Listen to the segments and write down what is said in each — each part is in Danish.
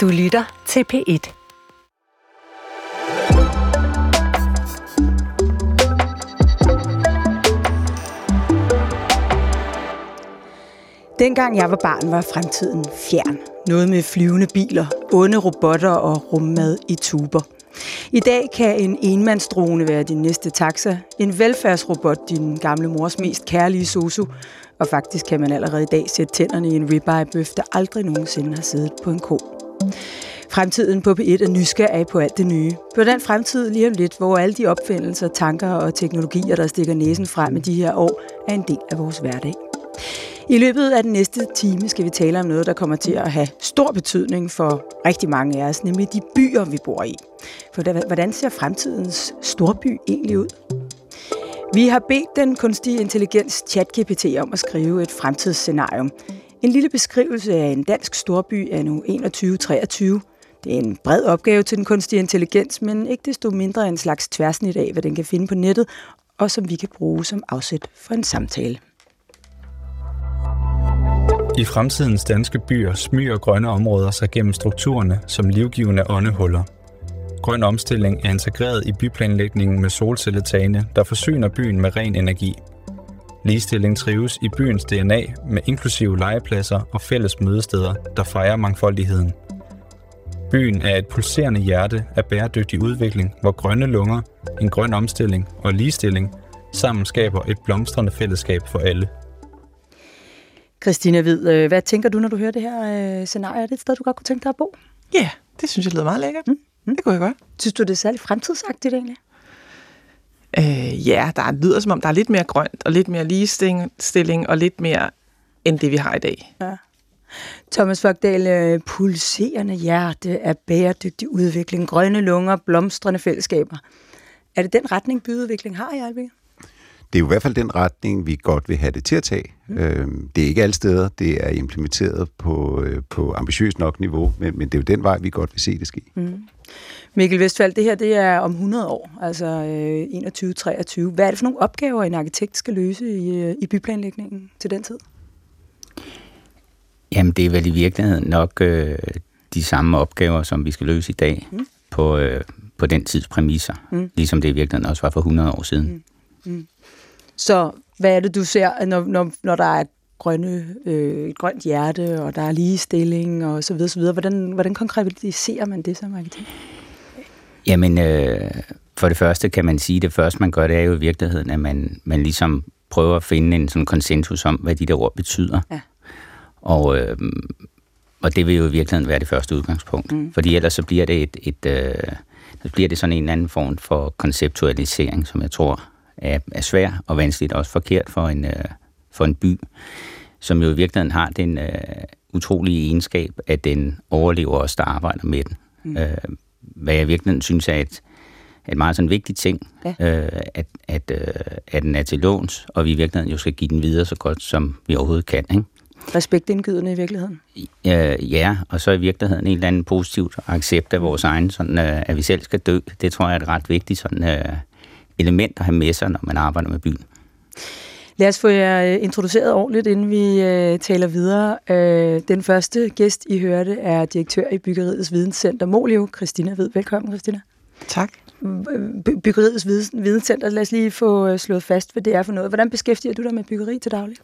Du lytter til P1. Dengang jeg var barn, var fremtiden fjern. Noget med flyvende biler, onde robotter og rummad i tuber. I dag kan en enmandsdrone være din næste taxa, en velfærdsrobot din gamle mors mest kærlige sosu, og faktisk kan man allerede i dag sætte tænderne i en ribeye-bøf, der aldrig nogensinde har siddet på en ko. Fremtiden på P1 er nysgerrig på alt det nye. På den fremtid lige om lidt, hvor alle de opfindelser, tanker og teknologier, der stikker næsen frem i de her år, er en del af vores hverdag. I løbet af den næste time skal vi tale om noget, der kommer til at have stor betydning for rigtig mange af os, nemlig de byer, vi bor i. For hvordan ser fremtidens storby egentlig ud? Vi har bedt den kunstige intelligens ChatGPT om at skrive et fremtidsscenarium. En lille beskrivelse af en dansk storby er nu 2123. Det er en bred opgave til den kunstige intelligens, men ikke desto mindre en slags tværsnit af, hvad den kan finde på nettet, og som vi kan bruge som afsæt for en samtale. I fremtidens danske byer smyger grønne områder sig gennem strukturerne som livgivende åndehuller. Grøn omstilling er integreret i byplanlægningen med solcelletagene, der forsyner byen med ren energi. Ligestilling trives i byens DNA med inklusive legepladser og fælles mødesteder, der fejrer mangfoldigheden. Byen er et pulserende hjerte af bæredygtig udvikling, hvor grønne lunger, en grøn omstilling og ligestilling sammen skaber et blomstrende fællesskab for alle. Christina Hvid, øh, hvad tænker du, når du hører det her øh, scenarie? Er det et sted, du godt kunne tænke dig at bo? Ja, yeah, det synes jeg lyder meget lækkert. Mm. Mm. Det kunne jeg godt. Synes du, det er særligt fremtidsagtigt egentlig? Øh, ja, der lyder som om, der er lidt mere grønt, og lidt mere ligestilling, og lidt mere end det, vi har i dag. Ja. Thomas Fogdal, øh, pulserende hjerte af bæredygtig udvikling, grønne lunger, blomstrende fællesskaber. Er det den retning, byudvikling har i øjeblikket? Det er jo i hvert fald den retning, vi godt vil have det til at tage. Mm. Øhm, det er ikke alle steder, det er implementeret på, øh, på ambitiøst nok niveau, men, men det er jo den vej, vi godt vil se det ske. Mm. Mikkel Vestfald, det her det er om 100 år, altså øh, 21-23. Hvad er det for nogle opgaver, en arkitekt skal løse i, øh, i byplanlægningen til den tid? Jamen, det er vel i virkeligheden nok øh, de samme opgaver, som vi skal løse i dag mm. på, øh, på den tids præmisser, mm. ligesom det i virkeligheden også var for 100 år siden. Mm. Mm. Så hvad er det, du ser, når, når, når der er et, grønne, øh, et grønt hjerte, og der er ligestilling og så videre, så videre. Hvordan, hvordan konkretiserer man det som arkitekt? Jamen, øh, for det første kan man sige, at det første, man gør, det er jo i virkeligheden, at man, man ligesom prøver at finde en sådan konsensus om, hvad de der ord betyder. Ja. Og, øh, og det vil jo i virkeligheden være det første udgangspunkt. Mm. Fordi ellers så bliver det et, et øh, så bliver det sådan en anden form for konceptualisering, som jeg tror er, er svær og vanskeligt, også forkert for en, øh, for en by, som jo i virkeligheden har den øh, utrolige egenskab, at den overlever os, der arbejder med den. Mm. Øh, hvad jeg virkelig synes er et, et meget sådan vigtigt ting, ja. øh, at, at, øh, at den er til låns, og vi i virkeligheden jo skal give den videre så godt, som vi overhovedet kan. Ikke? Respektindgydende i virkeligheden? Øh, ja, og så i virkeligheden en eller anden positiv accept af vores egen, sådan, øh, at vi selv skal dø. Det tror jeg er et ret vigtigt sådan, øh, element at have med sig, når man arbejder med byen. Lad os få jer øh, introduceret ordentligt, inden vi øh, taler videre. Øh, den første gæst, I hørte, er direktør i Byggeriets Videnscenter Molio, Christina Ved. Velkommen, Christina. Tak. By- Byggeriets Videnscenter, lad os lige få øh, slået fast, hvad det er for noget. Hvordan beskæftiger du dig med byggeri til daglig?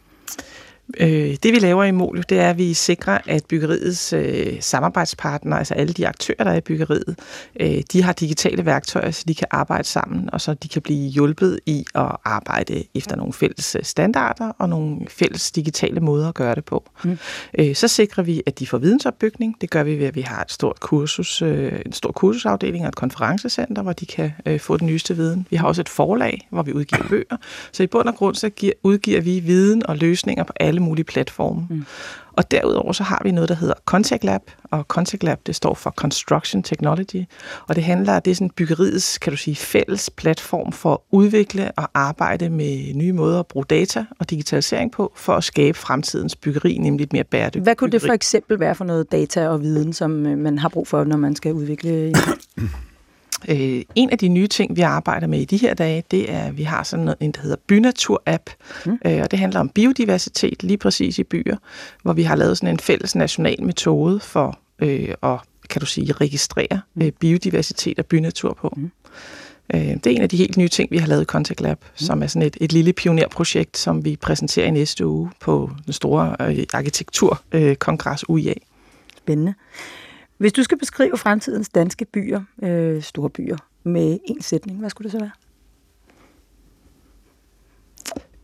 Øh, det vi laver i Molio, det er, at vi sikrer, at byggeriets øh, samarbejdspartnere, altså alle de aktører, der er i byggeriet, øh, de har digitale værktøjer, så de kan arbejde sammen, og så de kan blive hjulpet i at arbejde efter nogle fælles øh, standarder og nogle fælles digitale måder at gøre det på. Mm. Øh, så sikrer vi, at de får vidensopbygning. Det gør vi ved, at vi har et stort kursus, øh, en stor kursusafdeling og et konferencecenter, hvor de kan øh, få den nyeste viden. Vi har også et forlag, hvor vi udgiver bøger. Så i bund og grund så giver, udgiver vi viden og løsninger på alle alle mulige platforme. Mm. Og derudover så har vi noget, der hedder Contact Lab, og Contact Lab, det står for Construction Technology, og det handler om, det er sådan byggeriets, kan du sige, fælles platform for at udvikle og arbejde med nye måder at bruge data og digitalisering på, for at skabe fremtidens byggeri, nemlig et mere bæredygtigt Hvad kunne byggeri. det for eksempel være for noget data og viden, som øh, man har brug for, når man skal udvikle Øh, en af de nye ting, vi arbejder med i de her dage, det er, at vi har sådan noget, en, der hedder Bynatur-app, mm. øh, og det handler om biodiversitet lige præcis i byer, hvor vi har lavet sådan en fælles national metode for øh, at kan du sige, registrere mm. øh, biodiversitet og bynatur på. Mm. Øh, det er en af de helt nye ting, vi har lavet i Contact Lab, mm. som er sådan et, et lille pionerprojekt, som vi præsenterer i næste uge på den store øh, arkitekturkongres øh, UIA. Spændende. Hvis du skal beskrive fremtidens danske byer, øh, store byer, med en sætning, hvad skulle det så være?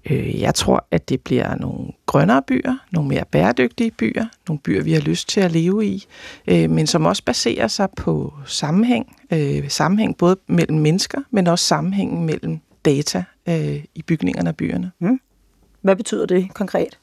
Øh, jeg tror, at det bliver nogle grønnere byer, nogle mere bæredygtige byer, nogle byer, vi har lyst til at leve i, øh, men som også baserer sig på sammenhæng, øh, sammenhæng både mellem mennesker, men også sammenhængen mellem data i bygningerne af byerne. Mm. Hvad betyder det konkret?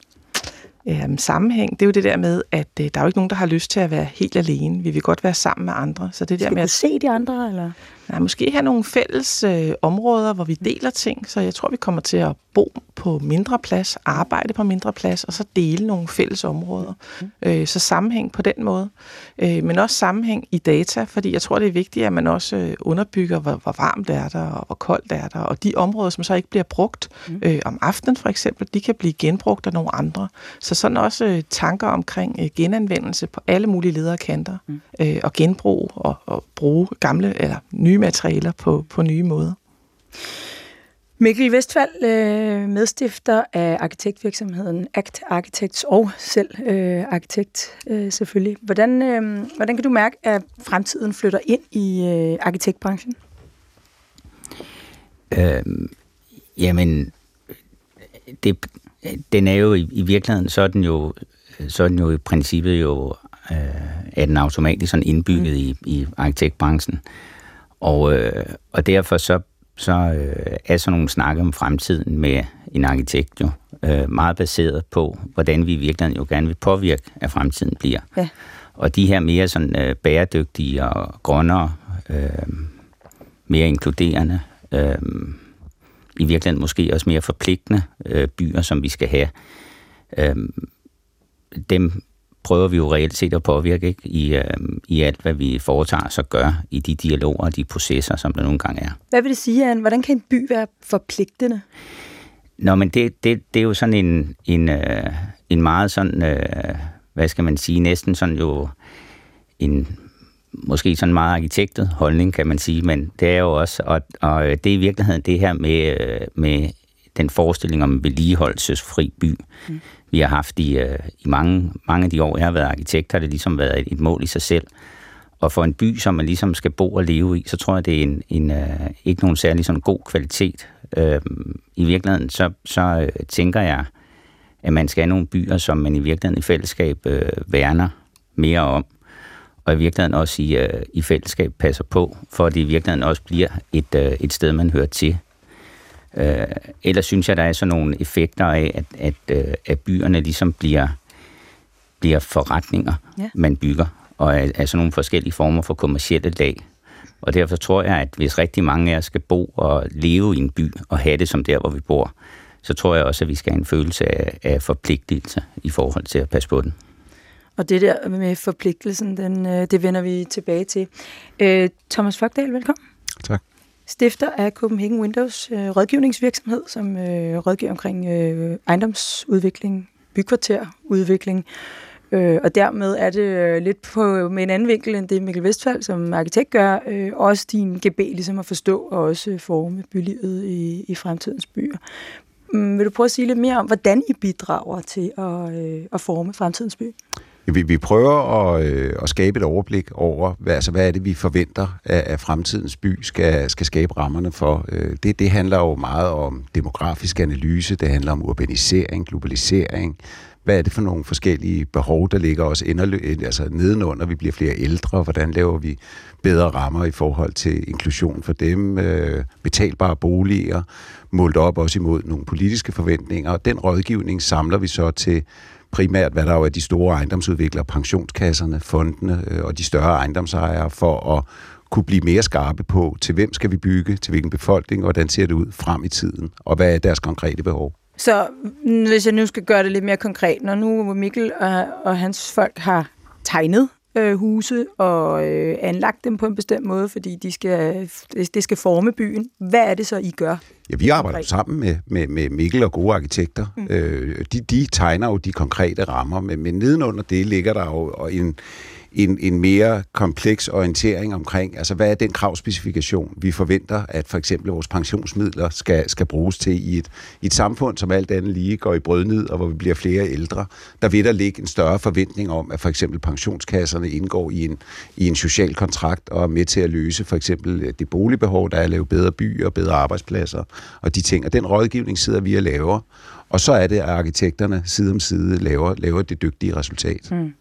Øhm, sammenhæng, det er jo det der med, at øh, der er jo ikke nogen, der har lyst til at være helt alene. Vi vil godt være sammen med andre. Så det der Skal med at se de andre, eller? Nej, måske have nogle fælles øh, områder, hvor vi deler ting. Så jeg tror, vi kommer til at bo på mindre plads, arbejde på mindre plads, og så dele nogle fælles områder. Mm. Øh, så sammenhæng på den måde. Øh, men også sammenhæng i data, fordi jeg tror, det er vigtigt, at man også øh, underbygger, hvor, hvor varmt det er der, og hvor koldt det er der. Og de områder, som så ikke bliver brugt mm. øh, om aftenen for eksempel, de kan blive genbrugt af nogle andre. Så sådan også øh, tanker omkring øh, genanvendelse på alle mulige ledere kanter, mm. øh, og genbrug og, og bruge gamle eller nye materialer på, på nye måder. Mikkel Vestfald, øh, medstifter af arkitektvirksomheden Act Architects og selv øh, arkitekt øh, selvfølgelig. Hvordan, øh, hvordan kan du mærke, at fremtiden flytter ind i øh, arkitektbranchen? Øh, jamen, det, den er jo i, i virkeligheden, så er den jo, så er den jo i princippet jo, øh, er den automatisk sådan indbygget mm. i, i arkitektbranchen. Og, øh, og derfor så så øh, er sådan nogle snakke om fremtiden med en arkitekt jo øh, meget baseret på, hvordan vi i virkeligheden jo gerne vil påvirke, at fremtiden bliver. Ja. Og de her mere sådan øh, bæredygtige og grønnere, øh, mere inkluderende, øh, i virkeligheden måske også mere forpligtende øh, byer, som vi skal have, øh, dem prøver vi jo reelt set at påvirke ikke? I, øh, i alt, hvad vi foretager os og gør i de dialoger og de processer, som der nogle gange er. Hvad vil det sige, Anne? Hvordan kan en by være forpligtende? Nå, men det, det, det er jo sådan en, en, øh, en meget sådan, øh, hvad skal man sige, næsten sådan jo en måske sådan meget arkitektet holdning, kan man sige, men det er jo også, og, og det er i virkeligheden det her med, øh, med den forestilling om en vedligeholdelsesfri by. Mm vi har haft i, øh, i mange, mange af de år, jeg har været arkitekt, har det ligesom været et, et mål i sig selv. Og for en by, som man ligesom skal bo og leve i, så tror jeg, det er en, en, øh, ikke nogen særlig sådan god kvalitet. Øh, I virkeligheden, så, så øh, tænker jeg, at man skal have nogle byer, som man i virkeligheden i fællesskab øh, værner mere om, og i virkeligheden også i, øh, i fællesskab passer på, for at det i virkeligheden også bliver et, øh, et sted, man hører til. Øh, ellers synes jeg, der er sådan nogle effekter af, at, at, øh, at byerne ligesom bliver, bliver forretninger, ja. man bygger, og er, er sådan nogle forskellige former for kommersielle lag. Og derfor tror jeg, at hvis rigtig mange af os skal bo og leve i en by og have det som der, hvor vi bor, så tror jeg også, at vi skal have en følelse af, af forpligtelse i forhold til at passe på den. Og det der med forpligtelsen, den, øh, det vender vi tilbage til. Øh, Thomas Fogdal, velkommen. Stifter af Copenhagen Windows øh, rådgivningsvirksomhed, som øh, rådgiver omkring øh, ejendomsudvikling, bykvarterudvikling. Øh, og dermed er det øh, lidt på, med en anden vinkel end det Mikkel Vestfald som arkitekt gør, øh, også din GB ligesom at forstå og også forme bylivet i, i fremtidens byer. Mm, vil du prøve at sige lidt mere om, hvordan I bidrager til at, øh, at forme fremtidens by? Vi, vi prøver at, øh, at skabe et overblik over, hvad, altså, hvad er det, vi forventer, at, at fremtidens by skal, skal skabe rammerne for. Øh, det, det handler jo meget om demografisk analyse, det handler om urbanisering, globalisering, hvad er det for nogle forskellige behov, der ligger os inderlø- øh, altså nedenunder, vi bliver flere ældre, hvordan laver vi bedre rammer i forhold til inklusion for dem, øh, betalbare boliger, målt op også imod nogle politiske forventninger, og den rådgivning samler vi så til primært, hvad der jo er de store ejendomsudviklere, pensionskasserne, fondene øh, og de større ejendomsejere, for at kunne blive mere skarpe på, til hvem skal vi bygge, til hvilken befolkning, og hvordan ser det ud frem i tiden, og hvad er deres konkrete behov. Så mm, hvis jeg nu skal gøre det lidt mere konkret, når nu Mikkel og, og hans folk har tegnet øh, huse og øh, anlagt dem på en bestemt måde, fordi de skal, det skal forme byen. Hvad er det så, I gør? Ja, vi arbejder konkret? sammen med, med, med Mikkel og gode arkitekter. Mm. Øh, de, de tegner jo de konkrete rammer, men, men nedenunder det ligger der jo en, en, en mere kompleks orientering omkring, altså hvad er den kravspecifikation, vi forventer, at for eksempel vores pensionsmidler skal, skal bruges til i et, i et samfund, som alt andet lige går i brødnid, og hvor vi bliver flere ældre. Der vil der ligge en større forventning om, at for eksempel pensionskasserne indgår i en, i en social kontrakt og er med til at løse for eksempel øh, det boligbehov, der er at lave bedre byer, bedre arbejdspladser og de ting. Og den rådgivning sidder vi og laver, og så er det, at arkitekterne side om side laver, laver det dygtige resultat. Mm.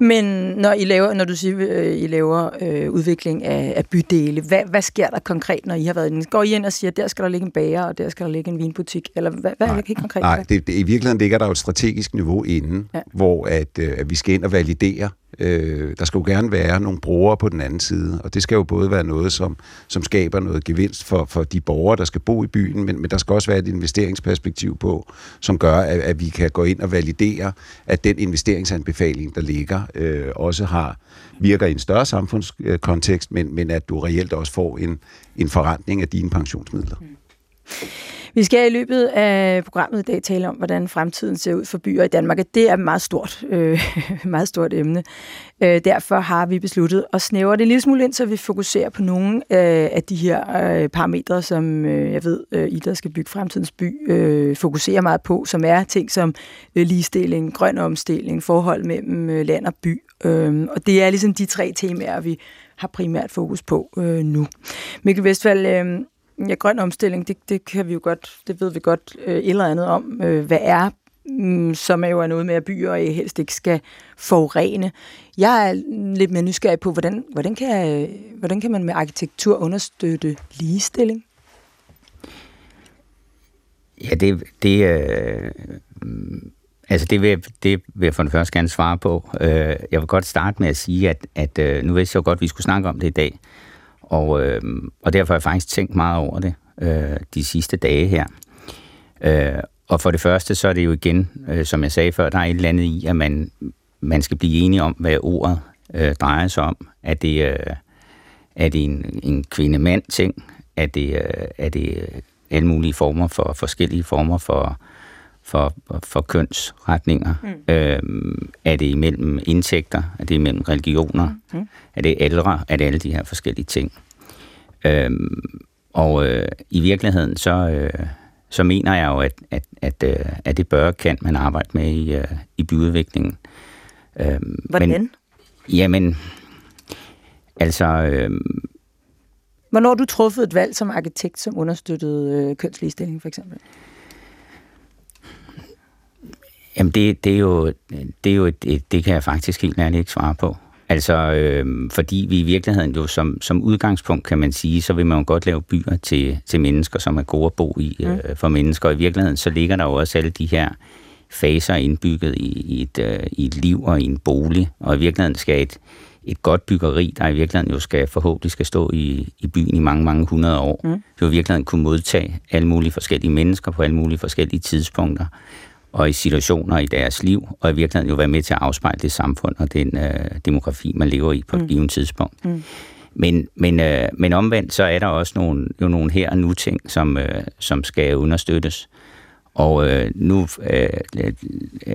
Men når I laver, når du siger, øh, I laver øh, udvikling af, af bydele, hvad, hvad sker der konkret, når I har været inde? Går I ind og siger, der skal der ligge en bager, og der skal der ligge en vinbutik? Eller hvad, hvad nej, er det helt konkret? Nej, det, det, i virkeligheden ligger der jo et strategisk niveau inden, ja. hvor at, øh, at vi skal ind og validere Øh, der skal jo gerne være nogle brugere på den anden side, og det skal jo både være noget, som, som skaber noget gevinst for, for de borgere, der skal bo i byen, men, men der skal også være et investeringsperspektiv på, som gør, at, at vi kan gå ind og validere, at den investeringsanbefaling, der ligger, øh, også har virker i en større samfundskontekst, men, men at du reelt også får en, en forretning af dine pensionsmidler. Mm. Vi skal i løbet af programmet i dag tale om, hvordan fremtiden ser ud for byer i Danmark. Det er et meget stort, øh, meget stort emne. Øh, derfor har vi besluttet at snævre det en lille smule ind, så vi fokuserer på nogle øh, af de her øh, parametre, som øh, jeg ved, øh, I, der skal bygge fremtidens by, øh, fokuserer meget på, som er ting som øh, ligestilling, grøn omstilling, forhold mellem øh, land og by. Øh, og det er ligesom de tre temaer, vi har primært fokus på øh, nu. Mikkel Vestfald, øh, Ja, grøn omstilling, det, det kan vi jo godt, det ved vi godt øh, et eller andet om, øh, hvad er, øh, som er jo noget med, at byer øh, helst ikke skal forurene. Jeg er lidt mere nysgerrig på, hvordan, hvordan, kan, hvordan kan man med arkitektur understøtte ligestilling? Ja, det, det, øh, altså det, vil, det vil jeg for det første gerne svare på. Øh, jeg vil godt starte med at sige, at, at øh, nu vidste jeg jo godt, at vi skulle snakke om det i dag. Og, øh, og derfor har jeg faktisk tænkt meget over det øh, de sidste dage her. Øh, og for det første, så er det jo igen, øh, som jeg sagde før, der er et eller andet i, at man, man skal blive enige om, hvad ordet øh, drejer sig om. Er det, øh, er det en, en kvinde-mand-ting? Er det, øh, er det øh, alle mulige former for forskellige former for for, for kønsretninger? Mm. Øhm, er det imellem indtægter? Er det imellem religioner? Mm. Er det ældre? Er det alle de her forskellige ting? Øhm, og øh, i virkeligheden, så, øh, så mener jeg jo, at, at, at, øh, at det bør kan man arbejde med i, øh, i byudviklingen. Øhm, Hvordan? Men, jamen, altså... Øh, Hvornår du truffet et valg som arkitekt, som understøttede øh, kønsligestilling, for eksempel? Jamen det, det er jo, det, er jo et, et, det kan jeg faktisk helt ærligt ikke svare på. Altså, øh, fordi vi i virkeligheden jo som, som udgangspunkt, kan man sige, så vil man jo godt lave byer til, til mennesker, som er gode at bo i mm. øh, for mennesker. Og i virkeligheden, så ligger der jo også alle de her faser indbygget i, i, et, øh, i et liv og i en bolig. Og i virkeligheden skal et, et godt byggeri, der i virkeligheden jo skal forhåbentlig skal stå i, i byen i mange, mange hundrede år, mm. jo i virkeligheden kunne modtage alle mulige forskellige mennesker på alle mulige forskellige tidspunkter og i situationer i deres liv, og i virkeligheden jo være med til at afspejle det samfund og den øh, demografi, man lever i på et mm. givet tidspunkt. Mm. Men, men, øh, men omvendt, så er der også nogle, jo nogle her og nu ting, som, øh, som skal understøttes. Og øh, nu øh,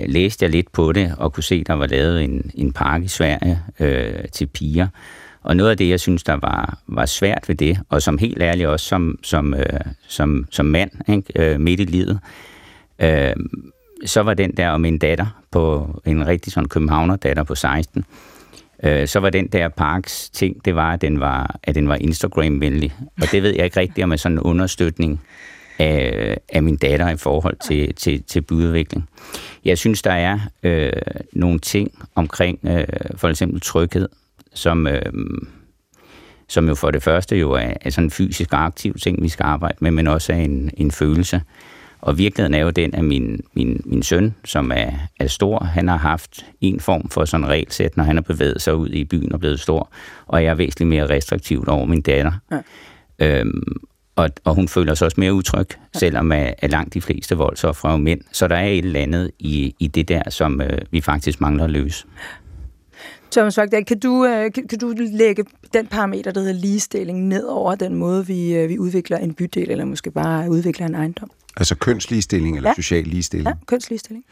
læste jeg lidt på det, og kunne se, der var lavet en, en park i Sverige øh, til piger. Og noget af det, jeg synes, der var, var svært ved det, og som helt ærligt også som, som, øh, som, som mand ikke, øh, midt i livet, øh, så var den der om min datter, på en rigtig sådan københavner datter på 16, øh, så var den der Parks ting, det var, at den var, at den var Instagram-venlig. Og det ved jeg ikke rigtigt om er sådan en understøtning af, af min datter i forhold til, til, til byudvikling. Jeg synes, der er øh, nogle ting omkring øh, for eksempel tryghed, som, øh, som jo for det første jo er, er sådan en fysisk aktiv ting, vi skal arbejde med, men også er en, en følelse. Og virkeligheden er jo den, at min, min, min søn, som er, er stor, han har haft en form for sådan regelsæt, når han har bevæget sig ud i byen og blevet stor, og jeg er væsentligt mere restriktivt over min datter. Ja. Øhm, og, og hun føler sig også mere utryg, ja. selvom er, er langt de fleste voldsoffer er mænd. Så der er et eller andet i, i det der, som øh, vi faktisk mangler at løse. Thomas Vagdal, kan du, øh, kan, kan du lægge den parameter, der hedder ligestilling, ned over den måde, vi, øh, vi udvikler en bydel, eller måske bare udvikler en ejendom? Altså kønsligestilling eller ja. social ligestilling? Ja, kønsligestilling.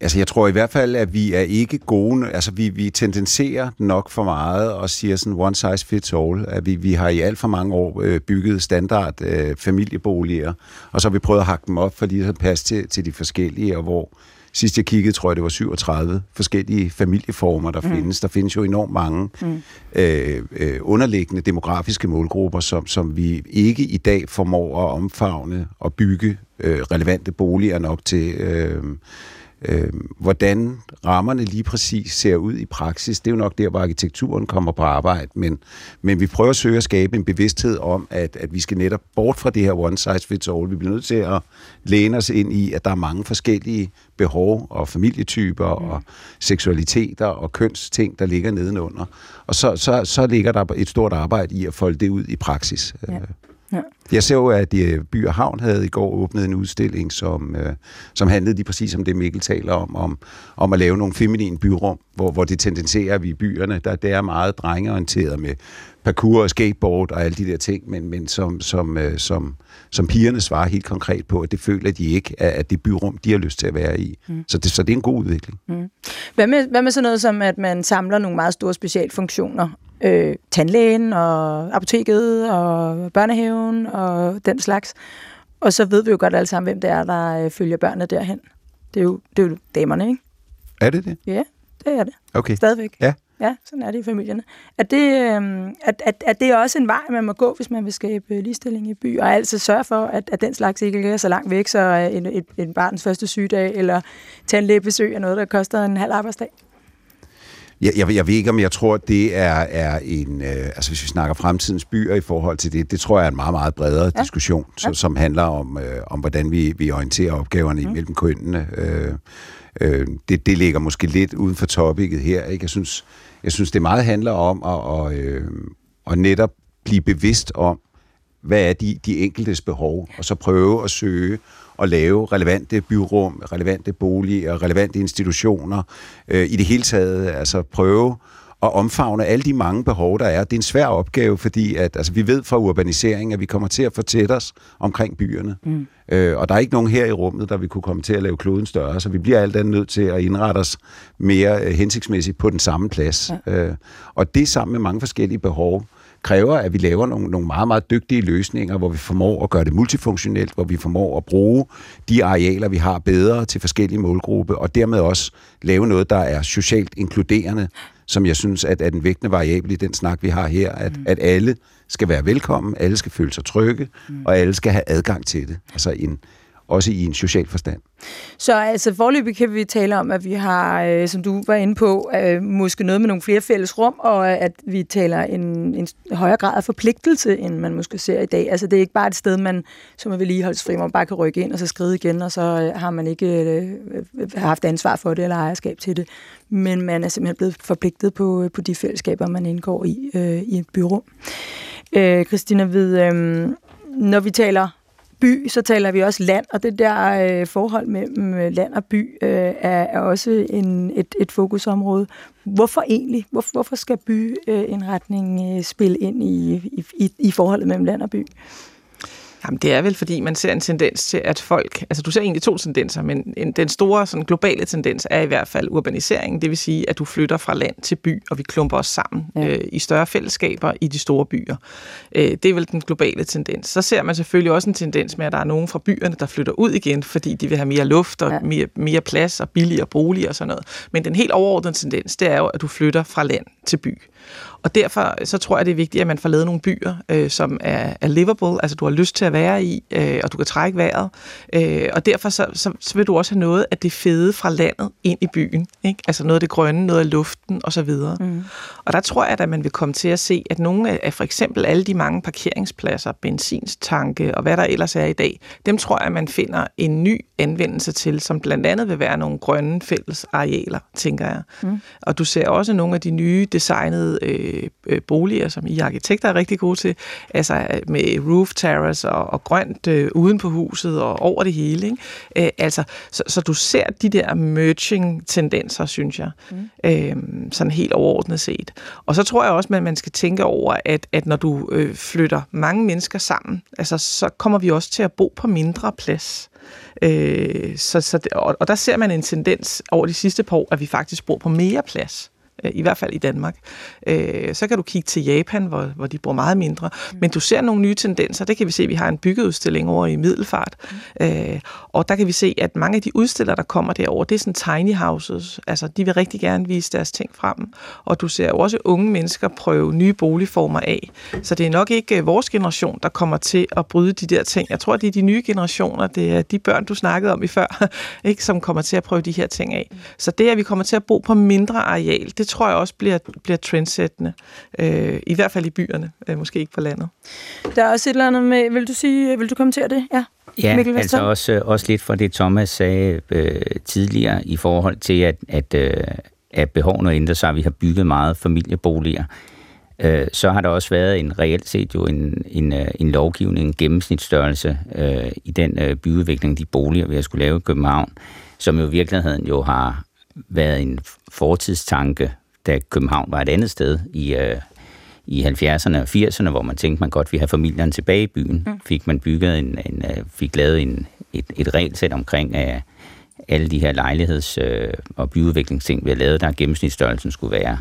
Altså, jeg tror i hvert fald, at vi er ikke gode. Altså, vi, vi tendenserer nok for meget og siger sådan one size fits all. At vi, vi har i alt for mange år øh, bygget standard øh, familieboliger, og så har vi prøvet at hakke dem op for lige at passe til, til de forskellige, og hvor sidst jeg kiggede, tror jeg, det var 37 forskellige familieformer, der mm. findes. Der findes jo enormt mange mm. øh, øh, underliggende demografiske målgrupper, som, som vi ikke i dag formår at omfavne og bygge øh, relevante boliger nok til. Øh, Øh, hvordan rammerne lige præcis ser ud i praksis, det er jo nok der, hvor arkitekturen kommer på arbejde, men, men vi prøver at søge at skabe en bevidsthed om, at, at vi skal netop bort fra det her one size fits all. Vi bliver nødt til at læne os ind i, at der er mange forskellige behov og familietyper mm. og seksualiteter og kønsting, der ligger nedenunder. Og så, så, så ligger der et stort arbejde i at folde det ud i praksis. Ja. Ja. Jeg ser jo, at øh, By og Havn havde i går åbnet en udstilling, som, øh, som handlede lige præcis om det, Mikkel taler om, om, om at lave nogle feminine byrum, hvor, hvor det tendenserer, at vi i byerne, der det er meget drengeorienteret med parkour og skateboard og alle de der ting, men, men som, som, øh, som, som pigerne svarer helt konkret på, at det føler de ikke, at det byrum, de har lyst til at være i. Mm. Så, det, så det er en god udvikling. Mm. Hvad, med, hvad med sådan noget som, at man samler nogle meget store specialfunktioner øh, tandlægen og apoteket og børnehaven og den slags. Og så ved vi jo godt alle sammen, hvem det er, der øh, følger børnene derhen. Det er jo, det er jo damerne, ikke? Er det det? Ja, det er det. Okay. Stadigvæk. Ja. Ja, sådan er det i familierne. Er det, øh, at, at, at det er også en vej, man må gå, hvis man vil skabe ligestilling i by, og altså sørge for, at, at den slags ikke ligger så langt væk, så en, et, en barns første sygedag eller tandlægebesøg er noget, der koster en halv arbejdsdag? Jeg, jeg, jeg ved ikke, om jeg tror, det er, er en... Øh, altså, hvis vi snakker fremtidens byer i forhold til det, det tror jeg er en meget, meget bredere ja. diskussion, ja. Som, som handler om, øh, om hvordan vi, vi orienterer opgaverne mm. imellem kønnene. Øh, øh, det, det ligger måske lidt uden for topicet her. Ikke? Jeg, synes, jeg synes, det meget handler om at, og, øh, at netop blive bevidst om, hvad er de, de enkeltes behov, og så prøve at søge at lave relevante byrum, relevante boliger, relevante institutioner, øh, i det hele taget altså prøve at omfavne alle de mange behov, der er. Det er en svær opgave, fordi at, altså, vi ved fra urbanisering, at vi kommer til at fortætte os omkring byerne. Mm. Øh, og der er ikke nogen her i rummet, der vi kunne komme til at lave kloden større, så vi bliver alt andet nødt til at indrette os mere øh, hensigtsmæssigt på den samme plads. Ja. Øh, og det sammen med mange forskellige behov, kræver, at vi laver nogle, nogle meget, meget dygtige løsninger, hvor vi formår at gøre det multifunktionelt, hvor vi formår at bruge de arealer, vi har bedre til forskellige målgrupper, og dermed også lave noget, der er socialt inkluderende, som jeg synes at, er den vægtende variabel i den snak, vi har her, at, mm. at alle skal være velkommen, alle skal føle sig trygge, mm. og alle skal have adgang til det. Altså en, også i en social forstand. Så altså forløbig kan vi tale om, at vi har, øh, som du var inde på, øh, måske noget med nogle flere fælles rum, og at vi taler en, en højere grad af forpligtelse, end man måske ser i dag. Altså det er ikke bare et sted, man som er vedligeholdsfri, man bare kan rykke ind og så skride igen, og så øh, har man ikke øh, øh haft ansvar for det eller ejerskab til det. Men man er simpelthen blevet forpligtet på, øh, på de fællesskaber, man indgår i øh, i et byrum. Øh, Christina, ved, øh, når vi taler by, så taler vi også land, og det der øh, forhold mellem øh, land og by øh, er, er også en, et, et fokusområde. Hvorfor egentlig? Hvor, hvorfor skal byindretning øh, spille ind i, i, i forholdet mellem land og by? Jamen, det er vel, fordi man ser en tendens til, at folk... Altså, du ser egentlig to tendenser, men en, den store sådan, globale tendens er i hvert fald urbanisering. Det vil sige, at du flytter fra land til by, og vi klumper os sammen ja. øh, i større fællesskaber i de store byer. Øh, det er vel den globale tendens. Så ser man selvfølgelig også en tendens med, at der er nogen fra byerne, der flytter ud igen, fordi de vil have mere luft og ja. mere, mere plads og billigere boliger og sådan noget. Men den helt overordnede tendens, det er jo, at du flytter fra land til by. Og derfor så tror jeg, det er vigtigt, at man får lavet nogle byer, øh, som er, er livable, altså du har lyst til at være i, øh, og du kan trække vejret. Øh, og derfor så, så, så vil du også have noget af det fede fra landet ind i byen. Ikke? Altså noget af det grønne, noget af luften osv. Mm. Og der tror jeg, at man vil komme til at se, at nogle af for eksempel alle de mange parkeringspladser, benzinstanke og hvad der ellers er i dag, dem tror jeg, at man finder en ny anvendelse til, som blandt andet vil være nogle grønne fælles arealer, tænker jeg. Mm. Og du ser også nogle af de nye designede øh, øh, boliger, som I arkitekter er rigtig gode til, altså med roof terrace og, og grønt øh, uden på huset og over det hele. Ikke? Øh, altså, så, så du ser de der merging-tendenser, synes jeg, mm. øh, sådan helt overordnet set. Og så tror jeg også, at man skal tænke over, at, at når du øh, flytter mange mennesker sammen, altså, så kommer vi også til at bo på mindre plads. Øh, så, så, og, og der ser man en tendens over de sidste par år, at vi faktisk bruger på mere plads øh, i hvert fald i Danmark. Øh, så kan du kigge til Japan, hvor, hvor de bruger meget mindre. Mm. Men du ser nogle nye tendenser. Det kan vi se, vi har en byggeudstilling over i Middelfart. Mm. Øh, og der kan vi se, at mange af de udstillere, der kommer derover, det er sådan tiny houses. Altså, de vil rigtig gerne vise deres ting frem. Og du ser jo også unge mennesker prøve nye boligformer af. Så det er nok ikke øh, vores generation, der kommer til at bryde de der ting. Jeg tror, det er de nye generationer, det er de børn, du snakkede om i før, ikke, som kommer til at prøve de her ting af. Så det, at vi kommer til at bo på mindre areal, det tror jeg også bliver, bliver trendsættende. Øh, I hvert fald i byerne, øh, måske ikke på landet. Der er også et eller andet med, vil du sige, vil du kommentere det? Ja. Ja, Mikkel altså også, også lidt for det, Thomas sagde øh, tidligere i forhold til, at, at, øh, at behovene ændrer sig. Vi har bygget meget familieboliger. Øh, så har der også været en reelt set jo en, en, øh, en lovgivning, en gennemsnitsstørrelse øh, i den øh, byudvikling, de boliger, vi har skulle lave i København, som jo i virkeligheden jo har været en fortidstanke, da København var et andet sted i, øh, i 70'erne og 80'erne, hvor man tænkte, man godt ville have familierne tilbage i byen, mm. fik man bygget en, en øh, fik lavet en, et, et regelsæt omkring af alle de her lejligheds- øh, og byudviklingsting, vi har lavet, der gennemsnitsstørrelsen skulle være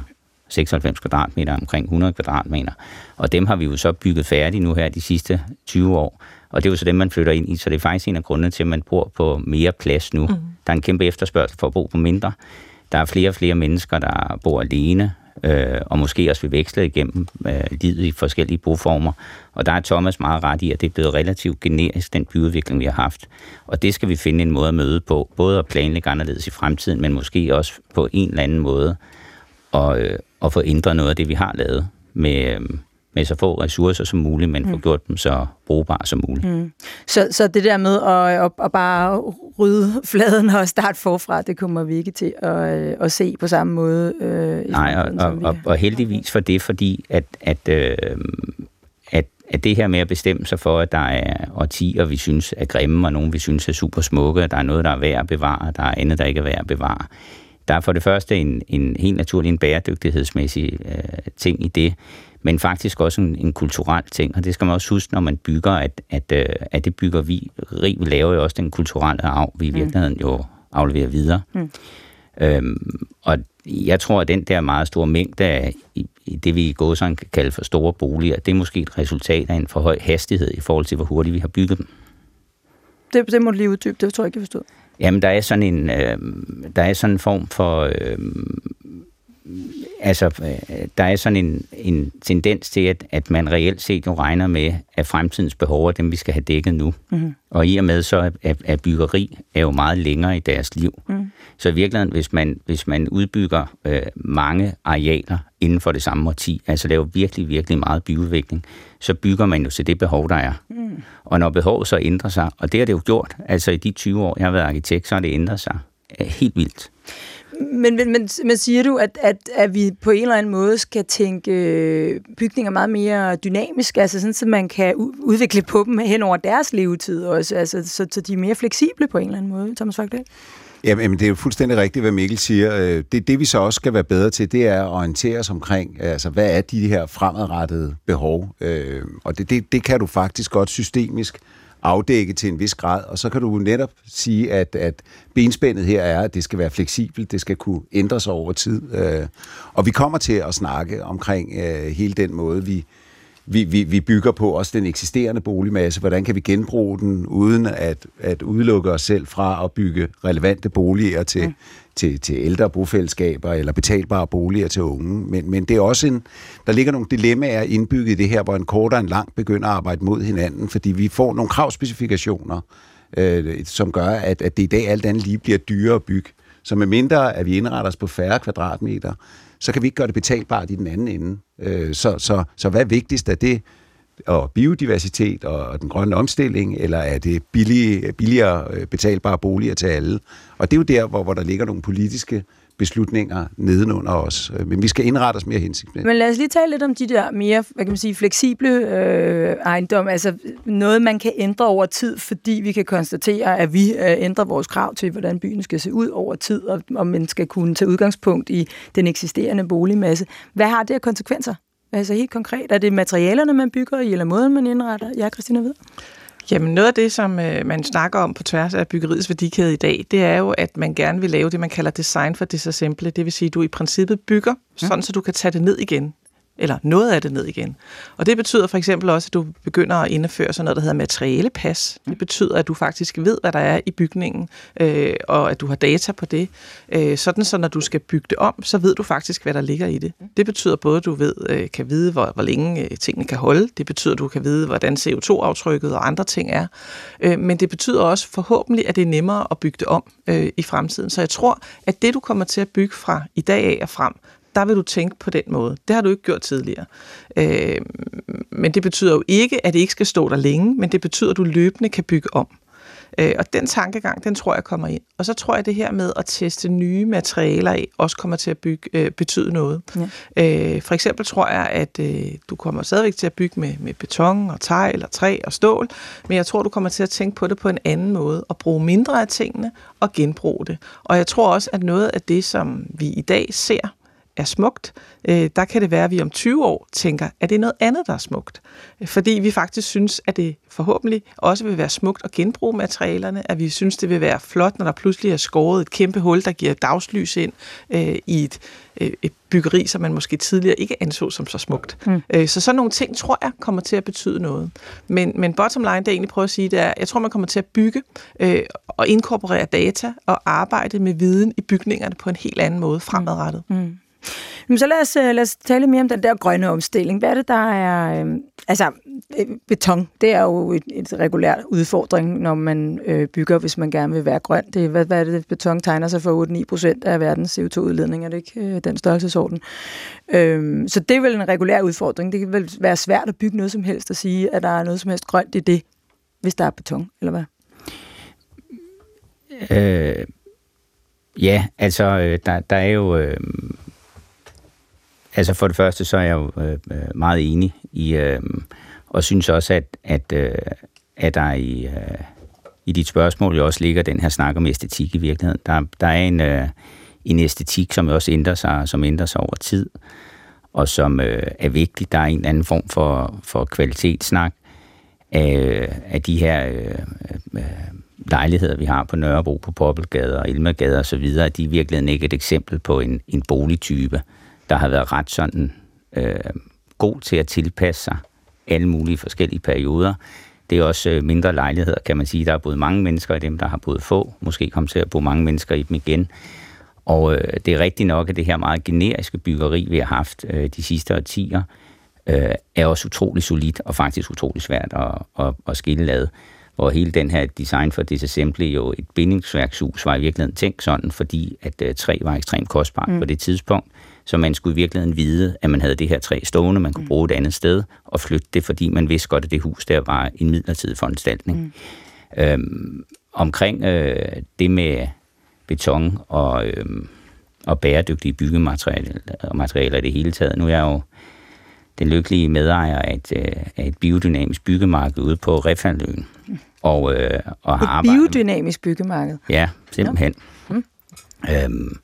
96 kvadratmeter, omkring 100 kvadratmeter. Og dem har vi jo så bygget færdige nu her de sidste 20 år. Og det er jo så dem, man flytter ind i, så det er faktisk en af grundene til, at man bor på mere plads nu. Mm. Der er en kæmpe efterspørgsel for at bo på mindre. Der er flere og flere mennesker, der bor alene, øh, og måske også vil veksle igennem øh, livet i forskellige boformer. Og der er Thomas meget ret i, at det er blevet relativt generisk, den byudvikling, vi har haft. Og det skal vi finde en måde at møde på, både at planlægge anderledes i fremtiden, men måske også på en eller anden måde at, øh, at få ændret noget af det, vi har lavet med, øh, med så få ressourcer som muligt, men mm. få gjort dem så brugbare som muligt. Mm. Så, så det der med at, at, at bare rydde fladen og starte forfra, det kommer vi ikke til at, at se på samme måde. Øh, Nej, og, og, og, og heldigvis for det, fordi at, at, øh, at, at det her med at bestemme sig for, at der er årtier, vi synes er grimme, og nogle vi synes er super smukke, der er noget, der er værd at bevare, der er andet, der ikke er værd at bevare. Der er for det første en, en helt naturlig en bæredygtighedsmæssig øh, ting i det, men faktisk også en, en kulturel ting, og det skal man også huske, når man bygger, at, at, øh, at det bygger vi, vi laver jo også den kulturelle arv, vi i mm. virkeligheden jo afleverer videre. Mm. Øhm, og jeg tror, at den der meget store mængde af det, vi i gåsøjne kan kalde for store boliger, det er måske et resultat af en for høj hastighed i forhold til, hvor hurtigt vi har bygget dem. Det, det må du lige uddybe, det tror jeg ikke, jeg forstod. Jamen, der er sådan en, øh, der er sådan en form for øh, altså, øh, der er sådan en, en tendens til, at, at man reelt set jo regner med, at fremtidens behov er dem, vi skal have dækket nu. Mm-hmm. Og i og med så, at, at byggeri er jo meget længere i deres liv. Mm. Så i virkeligheden, hvis man, hvis man udbygger øh, mange arealer inden for det samme årti, altså laver virkelig, virkelig meget byudvikling, så bygger man jo til det behov, der er. Mm. Og når behovet så ændrer sig, og det har det jo gjort, altså i de 20 år, jeg har været arkitekt, så har det ændret sig helt vildt. Men, men, men, men siger du, at, at, at vi på en eller anden måde skal tænke øh, bygninger meget mere dynamisk, altså sådan, så man kan udvikle på dem hen over deres levetid også, altså, så, så de er mere fleksible på en eller anden måde, Thomas Fogdal? Jamen, det er jo fuldstændig rigtigt, hvad Mikkel siger. Øh, det, det vi så også skal være bedre til, det er at orientere os omkring, altså hvad er de her fremadrettede behov? Øh, og det, det, det kan du faktisk godt systemisk afdække til en vis grad, og så kan du netop sige, at, at benspændet her er, at det skal være fleksibelt, det skal kunne ændre sig over tid. Øh, og vi kommer til at snakke omkring øh, hele den måde, vi, vi, vi, vi bygger på, også den eksisterende boligmasse. Hvordan kan vi genbruge den, uden at, at udelukke os selv fra at bygge relevante boliger til, mm til, til ældre bofællesskaber eller betalbare boliger til unge. Men, men det er også en, der ligger nogle dilemmaer indbygget i det her, hvor en kort og en lang begynder at arbejde mod hinanden, fordi vi får nogle kravspecifikationer, øh, som gør, at, at det i dag alt andet lige bliver dyrere at bygge. Så med mindre, at vi indretter os på færre kvadratmeter, så kan vi ikke gøre det betalbart i den anden ende. Øh, så, så, så hvad er vigtigst? af det og biodiversitet og den grønne omstilling, eller er det billige, billigere øh, betalbare boliger til alle? Og det er jo der, hvor, hvor der ligger nogle politiske beslutninger nedenunder os. Øh, men vi skal indrette os mere hensigtsmæssigt. Men lad os lige tale lidt om de der mere hvad kan man sige, fleksible øh, ejendom, altså noget, man kan ændre over tid, fordi vi kan konstatere, at vi øh, ændrer vores krav til, hvordan byen skal se ud over tid, og om man skal kunne tage udgangspunkt i den eksisterende boligmasse. Hvad har det af konsekvenser? Altså helt konkret, er det materialerne, man bygger i, eller måden, man indretter? Ja, Christina ved. Jamen noget af det, som øh, man snakker om på tværs af byggeriets værdikæde i dag, det er jo, at man gerne vil lave det, man kalder design for disassemble. Det vil sige, at du i princippet bygger, sådan så du kan tage det ned igen eller noget af det ned igen. Og det betyder for eksempel også, at du begynder at indføre sådan noget, der hedder materialepas. Det betyder, at du faktisk ved, hvad der er i bygningen, øh, og at du har data på det. Øh, sådan så når du skal bygge det om, så ved du faktisk, hvad der ligger i det. Det betyder både, at du ved, øh, kan vide, hvor, hvor længe øh, tingene kan holde. Det betyder, at du kan vide, hvordan CO2-aftrykket og andre ting er. Øh, men det betyder også forhåbentlig, at det er nemmere at bygge det om øh, i fremtiden. Så jeg tror, at det, du kommer til at bygge fra i dag af og frem, der vil du tænke på den måde. Det har du ikke gjort tidligere. Øh, men det betyder jo ikke, at det ikke skal stå der længe, men det betyder, at du løbende kan bygge om. Øh, og den tankegang, den tror jeg kommer ind. Og så tror jeg, det her med at teste nye materialer af, også kommer til at bygge, øh, betyde noget. Ja. Øh, for eksempel tror jeg, at øh, du kommer stadigvæk til at bygge med, med beton og tegl og træ og stål, men jeg tror, du kommer til at tænke på det på en anden måde, og bruge mindre af tingene og genbruge det. Og jeg tror også, at noget af det, som vi i dag ser, er smukt, øh, der kan det være, at vi om 20 år tænker, at det er noget andet, der er smukt. Fordi vi faktisk synes, at det forhåbentlig også vil være smukt at genbruge materialerne, at vi synes, det vil være flot, når der pludselig er skåret et kæmpe hul, der giver dagslys ind øh, i et, øh, et byggeri, som man måske tidligere ikke anså som så smukt. Mm. Øh, så sådan nogle ting, tror jeg, kommer til at betyde noget. Men, men bottom line, det jeg egentlig prøver at sige, det er, jeg tror, man kommer til at bygge øh, og inkorporere data og arbejde med viden i bygningerne på en helt anden måde fremadrettet. Mm. Men så lad os, øh, lad os tale mere om den der grønne omstilling. Hvad er det, der er... Øh, altså, øh, beton, det er jo et, et regulært udfordring, når man øh, bygger, hvis man gerne vil være grøn. Det, hvad, hvad er det, beton tegner sig for 8-9 procent af verdens CO2-udledning, er det ikke øh, den størrelsesorden? Øh, så det er vel en regulær udfordring. Det kan vel være svært at bygge noget som helst og sige, at der er noget som helst grønt i det, hvis der er beton, eller hvad? Øh, ja, altså, øh, der, der er jo... Øh, Altså for det første, så er jeg jo øh, øh, meget enig i, øh, og synes også, at, at, øh, at der i, øh, i dit spørgsmål jo også ligger den her snak om æstetik i virkeligheden. Der, der er en, øh, en æstetik, som også ændrer sig, som ændrer sig over tid, og som øh, er vigtig. Der er en eller anden form for, for kvalitetssnak af, af de her øh, øh, øh lejligheder, vi har på Nørrebro, på Poppelgade og Elmegade og så videre, de er virkelig ikke et eksempel på en, en boligtype, der har været ret sådan øh, god til at tilpasse sig alle mulige forskellige perioder. Det er også øh, mindre lejligheder, kan man sige. Der er både mange mennesker i dem, der har boet få. Måske kommer til at bo mange mennesker i dem igen. Og øh, det er rigtigt nok, at det her meget generiske byggeri, vi har haft øh, de sidste årtier, øh, er også utrolig solidt og faktisk utrolig svært at, at, at skille ad. Hvor hele den her design for disassembly jo et bindingsværkshus var i virkeligheden tænkt sådan, fordi at øh, træ var ekstremt kostbart mm. på det tidspunkt. Så man skulle i virkeligheden vide, at man havde det her træ stående, man kunne mm. bruge et andet sted og flytte det, fordi man vidste godt, at det hus der var en midlertidig foranstaltning. Mm. Øhm, omkring øh, det med beton og, øh, og bæredygtige byggematerialer materialer i det hele taget. Nu er jeg jo den lykkelige medejer af et, øh, af et biodynamisk byggemarked ude på Refaløen. Mm. Og, øh, og har et arbejdet, biodynamisk byggemarked? Ja, simpelthen. Ja. Mm. Øhm,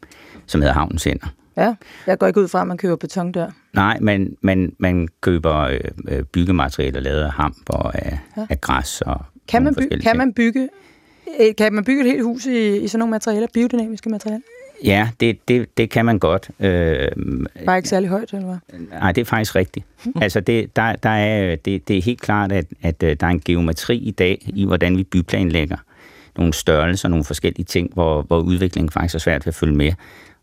som hedder Havnens Center. Ja, jeg går ikke ud fra, at man køber beton der. Nej, men man, man køber øh, øh, byggematerialer lavet af hamp og af, ja. af græs og kan man, by- kan man bygge øh, kan man bygge et helt hus i, i sådan nogle materialer, biodynamiske materialer? Ja, det, det, det kan man godt. Øh, Bare ikke særlig højt, eller hvad? Nej, det er faktisk rigtigt. altså, det, der, der er, det, det er helt klart, at, at der er en geometri i dag i, hvordan vi byplanlægger nogle størrelser, nogle forskellige ting, hvor, hvor udviklingen faktisk er svært ved at følge med.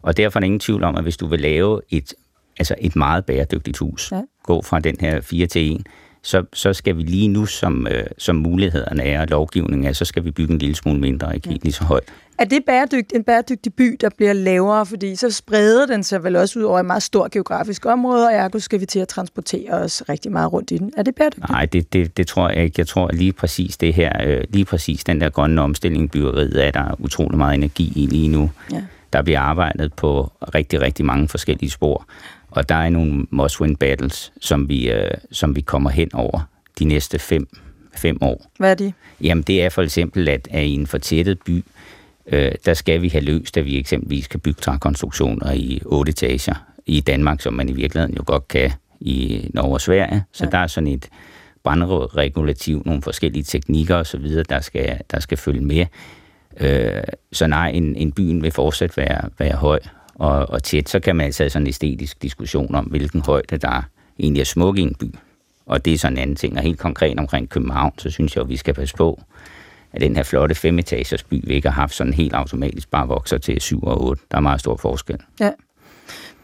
Og derfor er der ingen tvivl om, at hvis du vil lave et, altså et meget bæredygtigt hus, ja. gå fra den her 4 til 1, så, så skal vi lige nu, som, øh, som mulighederne er og lovgivningen er, så skal vi bygge en lille smule mindre, ikke ja. lige så højt. Er det bæredygt, en bæredygtig by, der bliver lavere, fordi så spreder den sig vel også ud over et meget stort geografisk område, og ergo skal vi til at transportere os rigtig meget rundt i den. Er det bæredygtigt? Nej, det, det, det tror jeg ikke. Jeg tror lige præcis det her, øh, lige præcis den der grønne omstilling byggeriet, er der utrolig meget energi i lige nu. Ja. Der bliver arbejdet på rigtig, rigtig mange forskellige spor. Og der er nogle must-win battles, som vi, øh, som vi kommer hen over de næste fem, fem år. Hvad er de? Jamen, det er for eksempel, at, at i en fortættet by, øh, der skal vi have løst, at vi eksempelvis kan bygge trækonstruktioner i otte etager i Danmark, som man i virkeligheden jo godt kan i Norge og Sverige. Så ja. der er sådan et brandregulativ, nogle forskellige teknikker osv., der skal, der skal følge med. Øh, så nej, en, en byen vil fortsat være, være høj og, og tæt. Så kan man altså have sådan en æstetisk diskussion om, hvilken højde der egentlig er smuk i en by. Og det er sådan en anden ting. Og helt konkret omkring København, så synes jeg, at vi skal passe på, at den her flotte femetagers by, vi ikke har haft sådan helt automatisk bare vokser til 7 og 8. Der er meget stor forskel. Ja.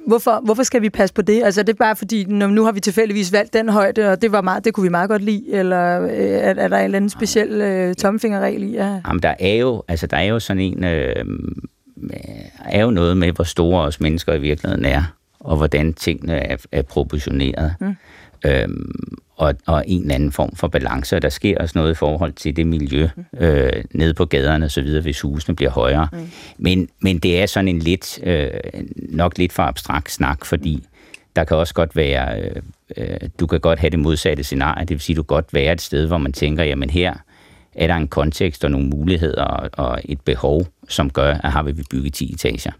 Hvorfor, hvorfor skal vi passe på det? Altså det er bare fordi, nu har vi tilfældigvis valgt den højde, og det, var meget, det kunne vi meget godt lide, eller øh, er, er der en eller anden speciel øh, tommelfingerregel i? Ja. Jamen, der er jo, altså, der er jo sådan en, øh, er jo noget med, hvor store os mennesker i virkeligheden er, og hvordan tingene er, er proportioneret. Mm. Øhm, og, og en eller anden form for balance, og der sker også noget i forhold til det miljø øh, nede på gaderne og så videre, hvis husene bliver højere. Mm. Men, men det er sådan en lidt, øh, nok lidt for abstrakt snak, fordi der kan også godt være, øh, øh, du kan godt have det modsatte scenarie, det vil sige, du kan godt være et sted, hvor man tænker, jamen her er der en kontekst og nogle muligheder og, og et behov, som gør, at har vi bygget 10 etager.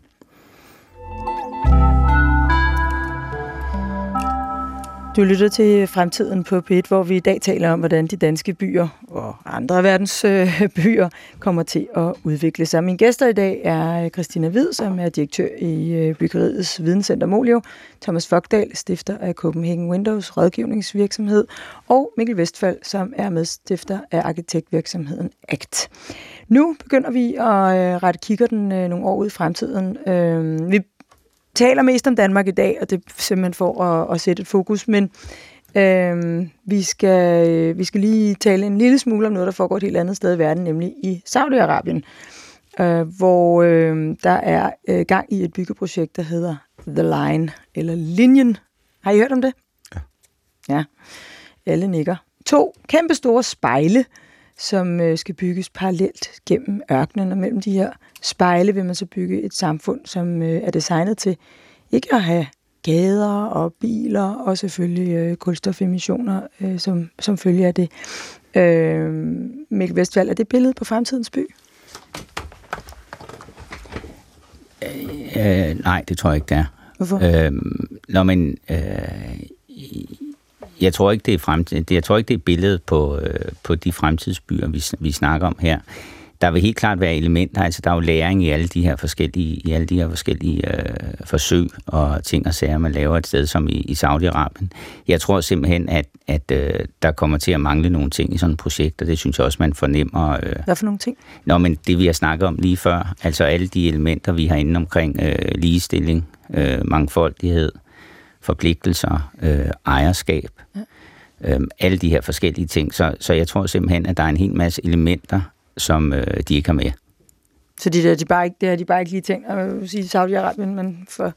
Du lytter til Fremtiden på P1, hvor vi i dag taler om, hvordan de danske byer og andre verdens øh, byer kommer til at udvikle sig. Min gæster i dag er øh, Christina Hvid, som er direktør i øh, Byggeriets Videnscenter Molio, Thomas Fogdal, stifter af Copenhagen Windows rådgivningsvirksomhed, og Mikkel Vestfald, som er medstifter af arkitektvirksomheden ACT. Nu begynder vi at rette kigger den nogle år ud i fremtiden. Vi taler mest om Danmark i dag, og det er simpelthen for at, at sætte et fokus, men øh, vi, skal, vi skal lige tale en lille smule om noget, der foregår et helt andet sted i verden, nemlig i Saudi-Arabien, øh, hvor øh, der er øh, gang i et byggeprojekt, der hedder The Line, eller Linjen. Har I hørt om det? Ja. Ja, alle nikker. To kæmpe store spejle, som øh, skal bygges parallelt gennem ørkenen, og mellem de her spejle vil man så bygge et samfund, som øh, er designet til ikke at have gader og biler, og selvfølgelig øh, kulstofemissioner, øh, som, som følger af det. Øh, Mikkel Vestfald, er det billede på fremtidens by? Øh, nej, det tror jeg ikke, det er. Hvorfor? Øh, når man, øh, jeg tror ikke, det er fremtid, jeg tror ikke, det er billedet på, øh, på de fremtidsbyer, vi, vi snakker om her. Der vil helt klart være elementer, altså der er jo læring i alle de her forskellige, i alle de her forskellige øh, forsøg og ting og sager, man laver et sted som i, i Saudi-Arabien. Jeg tror simpelthen, at, at øh, der kommer til at mangle nogle ting i sådan et projekt, og det synes jeg også, man fornemmer. Øh, Hvad for nogle ting? Nå, men det vi har snakket om lige før, altså alle de elementer, vi har inde omkring øh, ligestilling, øh, mangfoldighed, forpligtelser, øh, ejerskab, ja. øh, alle de her forskellige ting. Så, så jeg tror simpelthen, at der er en hel masse elementer, som øh, de ikke har med. Så de der, de bare ikke, det har de bare ikke lige tænkt at sige Saudi-Arabien, men for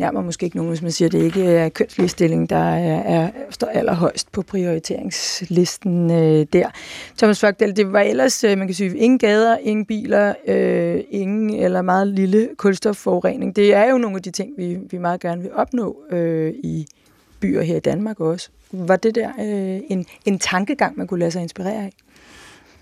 nærmere måske ikke nogen, hvis man siger, at det ikke er kønsligestilling, der er, er, står allerhøjst på prioriteringslisten øh, der. Thomas Fogdal, det var ellers, øh, man kan sige, ingen gader, ingen biler, øh, ingen eller meget lille kulstofforurening. Det er jo nogle af de ting, vi, vi meget gerne vil opnå øh, i byer her i Danmark også. Var det der øh, en, en tankegang, man kunne lade sig inspirere af?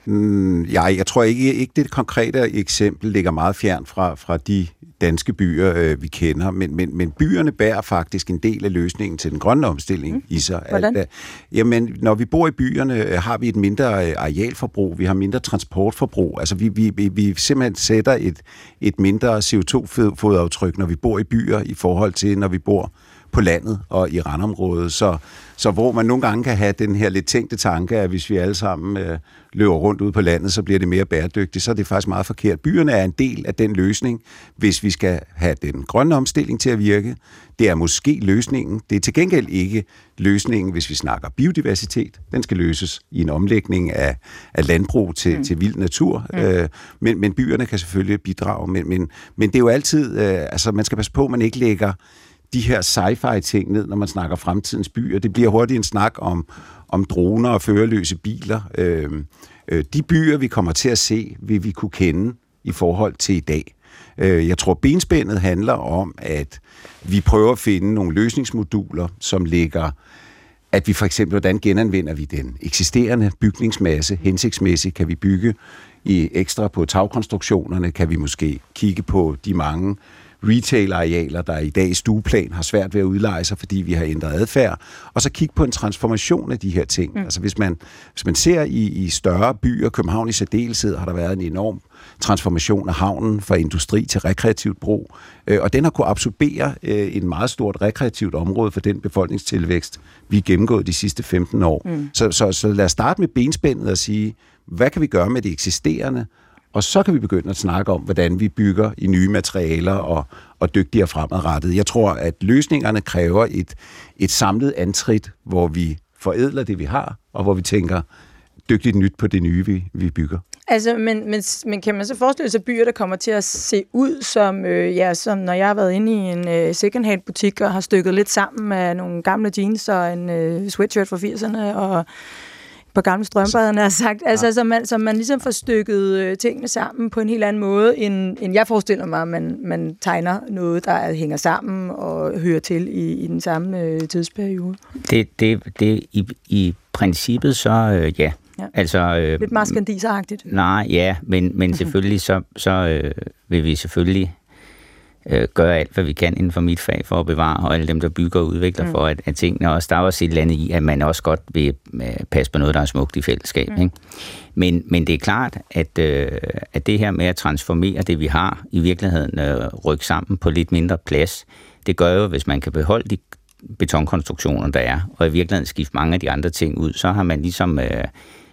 Mm, ja, jeg tror ikke, ikke det konkrete eksempel ligger meget fjern fra, fra de danske byer, øh, vi kender, men, men, men byerne bærer faktisk en del af løsningen til den grønne omstilling mm. i sig. Hvordan? At, jamen, når vi bor i byerne, øh, har vi et mindre øh, arealforbrug, vi har mindre transportforbrug. Altså, vi, vi, vi, vi simpelthen sætter et, et mindre CO2-fodaftryk, når vi bor i byer, i forhold til, når vi bor på landet og i randområdet. Så, så hvor man nogle gange kan have den her lidt tænkte tanke, at hvis vi alle sammen øh, løber rundt ud på landet, så bliver det mere bæredygtigt, så er det faktisk meget forkert. Byerne er en del af den løsning, hvis vi skal have den grønne omstilling til at virke. Det er måske løsningen. Det er til gengæld ikke løsningen, hvis vi snakker biodiversitet. Den skal løses i en omlægning af, af landbrug til, mm. til vild natur. Mm. Øh, men, men byerne kan selvfølgelig bidrage. Men, men, men det er jo altid, øh, altså man skal passe på, at man ikke lægger de her sci-fi ting ned, når man snakker fremtidens byer. Det bliver hurtigt en snak om, om droner og førerløse biler. Øh, øh, de byer, vi kommer til at se, vil vi kunne kende i forhold til i dag. Øh, jeg tror, benspændet handler om, at vi prøver at finde nogle løsningsmoduler, som ligger at vi for eksempel, hvordan genanvender vi den eksisterende bygningsmasse hensigtsmæssigt? Kan vi bygge i ekstra på tagkonstruktionerne? Kan vi måske kigge på de mange retail-arealer, der i dag i stueplan har svært ved at udleje sig, fordi vi har ændret adfærd, og så kigge på en transformation af de her ting. Mm. Altså hvis man, hvis man ser i, i større byer, København i særdeleshed, har der været en enorm transformation af havnen fra industri til rekreativt brug, øh, og den har kunne absorbere øh, en meget stort rekreativt område for den befolkningstilvækst, vi er gennemgået de sidste 15 år. Mm. Så, så, så lad os starte med benspændet og sige, hvad kan vi gøre med det eksisterende, og så kan vi begynde at snakke om, hvordan vi bygger i nye materialer og, og dygtigere fremadrettet. Jeg tror, at løsningerne kræver et, et samlet antrit, hvor vi forædler det, vi har, og hvor vi tænker dygtigt nyt på det nye, vi, vi bygger. Altså, men, men, men kan man så forestille sig byer, der kommer til at se ud som, øh, ja, som når jeg har været inde i en øh, secondhand butik og har stykket lidt sammen med nogle gamle jeans og en øh, sweatshirt fra 80'erne og på gamle strømper, jeg sagt. Altså, ja. så, man, så man ligesom får stykket øh, tingene sammen på en helt anden måde, end, end jeg forestiller mig, at man, man tegner noget, der hænger sammen og hører til i, i den samme øh, tidsperiode. Det, det, det i, i princippet så, øh, ja. ja. Altså, øh, Lidt maskandiseragtigt. Nej, ja, men, men selvfølgelig så, så øh, vil vi selvfølgelig øh, gøre alt, hvad vi kan inden for mit fag for at bevare, og alle dem, der bygger og udvikler mm. for, at, at tingene også, der er også et eller andet i, at man også godt vil øh, passe på noget, der er smukt i fællesskab. Mm. Ikke? Men, men det er klart, at, øh, at det her med at transformere det, vi har, i virkeligheden øh, rykke sammen på lidt mindre plads, det gør jo, hvis man kan beholde de betonkonstruktioner, der er, og i virkeligheden skifte mange af de andre ting ud, så har man ligesom... Øh,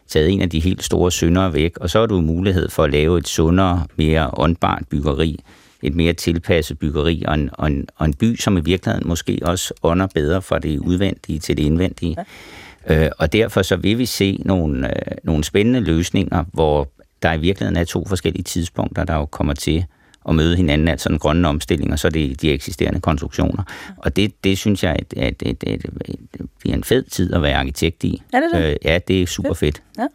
taget en af de helt store syndere væk, og så har du mulighed for at lave et sundere, mere åndbart byggeri, et mere tilpasset byggeri, og en, og, en, og en by, som i virkeligheden måske også ånder bedre fra det udvendige til det indvendige. Ja. Øh, og derfor så vil vi se nogle, øh, nogle spændende løsninger, hvor der i virkeligheden er to forskellige tidspunkter, der jo kommer til at møde hinanden, altså den grønne omstilling, og så det, de eksisterende konstruktioner. Og det, det synes jeg, at, at, at, at, at det er en fed tid at være arkitekt i. Er det det? Øh, ja, det er super fedt. Ja.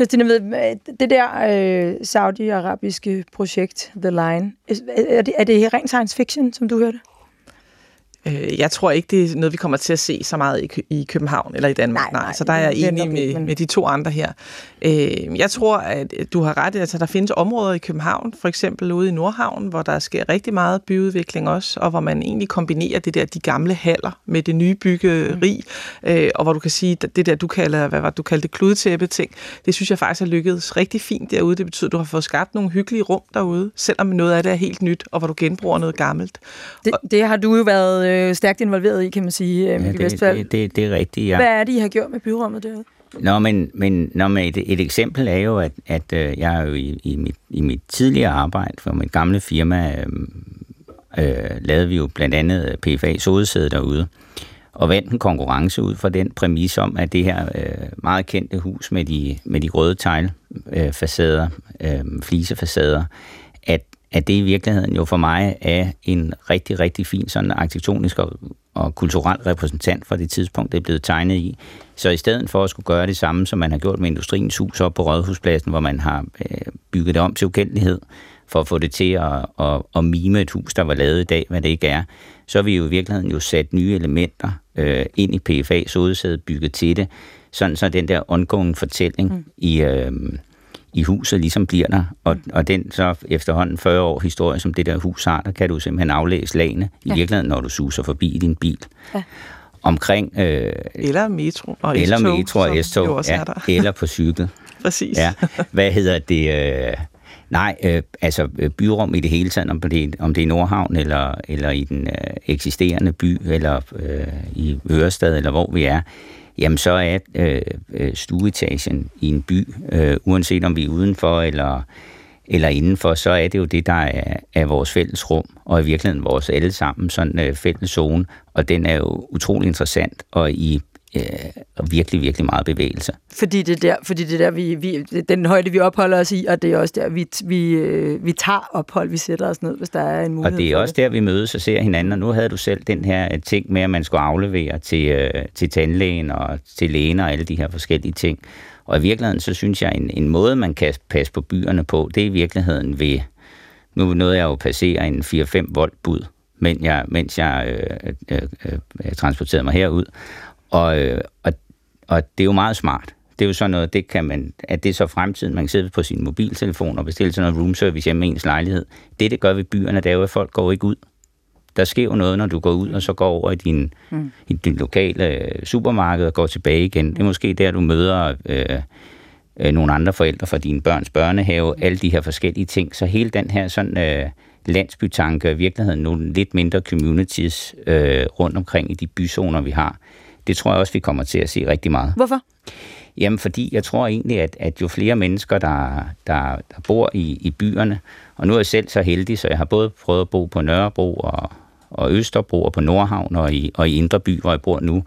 Christine, ved, det der øh, saudi-arabiske projekt, The Line, er det, er det rent science fiction, som du hørte? Øh, jeg tror ikke, det er noget, vi kommer til at se så meget i, i København eller i Danmark. Nej, nej, så der er jeg enig med, med de to andre her. Øh, jeg tror, at du har ret. Altså, der findes områder i København, for eksempel ude i Nordhavn, hvor der sker rigtig meget byudvikling også, og hvor man egentlig kombinerer det der, de gamle haller med det nye byggeri, mm. øh, og hvor du kan sige, det der, du kalder, hvad var du kaldte kludetæppe ting, det synes jeg faktisk har lykkedes rigtig fint derude. Det betyder, at du har fået skabt nogle hyggelige rum derude, selvom noget af det er helt nyt, og hvor du genbruger noget gammelt. Det, det har du jo været øh, stærkt involveret i, kan man sige, øh, ja, det, Det, det, det er rigtigt, ja. Hvad er det, I har gjort med byrummet derude? Nå, men, men, nå, men et, et eksempel er jo, at, at øh, jeg jo i, i, mit, i mit tidligere arbejde for mit gamle firma, øh, øh, lavede vi jo blandt andet PFA sodesæde derude, og vandt en konkurrence ud fra den præmis om, at det her øh, meget kendte hus med de, med de røde teglfacader, øh, øh, flisefacader, at at det i virkeligheden jo for mig er en rigtig, rigtig fin sådan arkitektonisk og, og kulturel repræsentant for det tidspunkt, det er blevet tegnet i. Så i stedet for at skulle gøre det samme, som man har gjort med Industriens Hus op på Rådhuspladsen, hvor man har øh, bygget det om til ukendelighed, for at få det til at, at, at mime et hus, der var lavet i dag, hvad det ikke er, så har vi jo i virkeligheden jo sat nye elementer øh, ind i PFA, så bygget til det, sådan så den der ongoing fortælling mm. i... Øh, i huset ligesom bliver der. Og, mm. og den så efterhånden 40 år historie, som det der hus har, der kan du simpelthen aflæse lagene i ja. virkeligheden, når du suser forbi din bil. Ja. Omkring... Øh, eller metro og Eller S-tog, metro og S-tog, ja, eller på cykel. Præcis. Ja. Hvad hedder det... Øh, Nej, øh, altså øh, byrum i det hele taget, om det, om det er i Nordhavn, eller, eller i den øh, eksisterende by, eller øh, i Ørestad, eller hvor vi er, jamen så er øh, øh, stueetagen i en by, øh, uanset om vi er udenfor eller, eller indenfor, så er det jo det, der er, er vores fælles rum, og i virkeligheden vores alle sammen sådan øh, fælles zone, og den er jo utrolig interessant, og i øh, virkelig, virkelig meget bevægelse. Fordi det der, fordi det der vi, vi, den højde, vi opholder os i, og det er også der, vi, vi, øh, vi tager ophold, vi sætter os ned, hvis der er en mulighed Og det er også det. der, vi mødes og ser hinanden, og nu havde du selv den her øh, ting med, at man skulle aflevere til, øh, til tandlægen og til lægen og alle de her forskellige ting. Og i virkeligheden, så synes jeg, en, en måde, man kan passe på byerne på, det er i virkeligheden ved, nu nåede jeg jo passere en 4-5 volt bud, mens jeg, mens jeg øh, øh, øh, transporterede mig herud. Og, øh, og, og det er jo meget smart. det er jo sådan noget, det kan man, at det er så fremtiden, man kan sidde på sin mobiltelefon og bestille sådan noget room service hjemme i ens lejlighed. Det, det gør ved byerne, det er jo, at folk går ikke ud. Der sker jo noget, når du går ud, og så går over i din, mm. i din lokale øh, supermarked og går tilbage igen. Det er måske der, du møder øh, øh, nogle andre forældre fra dine børns børnehave, alle de her forskellige ting. Så hele den her sådan... Øh, landsbytanke, og i virkeligheden nogle lidt mindre communities øh, rundt omkring i de byzoner, vi har. Det tror jeg også, vi kommer til at se rigtig meget. Hvorfor? Jamen, fordi jeg tror egentlig, at, at jo flere mennesker, der, der, der bor i, i byerne, og nu er jeg selv så heldig, så jeg har både prøvet at bo på Nørrebro og, og Østerbro og på Nordhavn og i, og i Indre By, hvor jeg bor nu,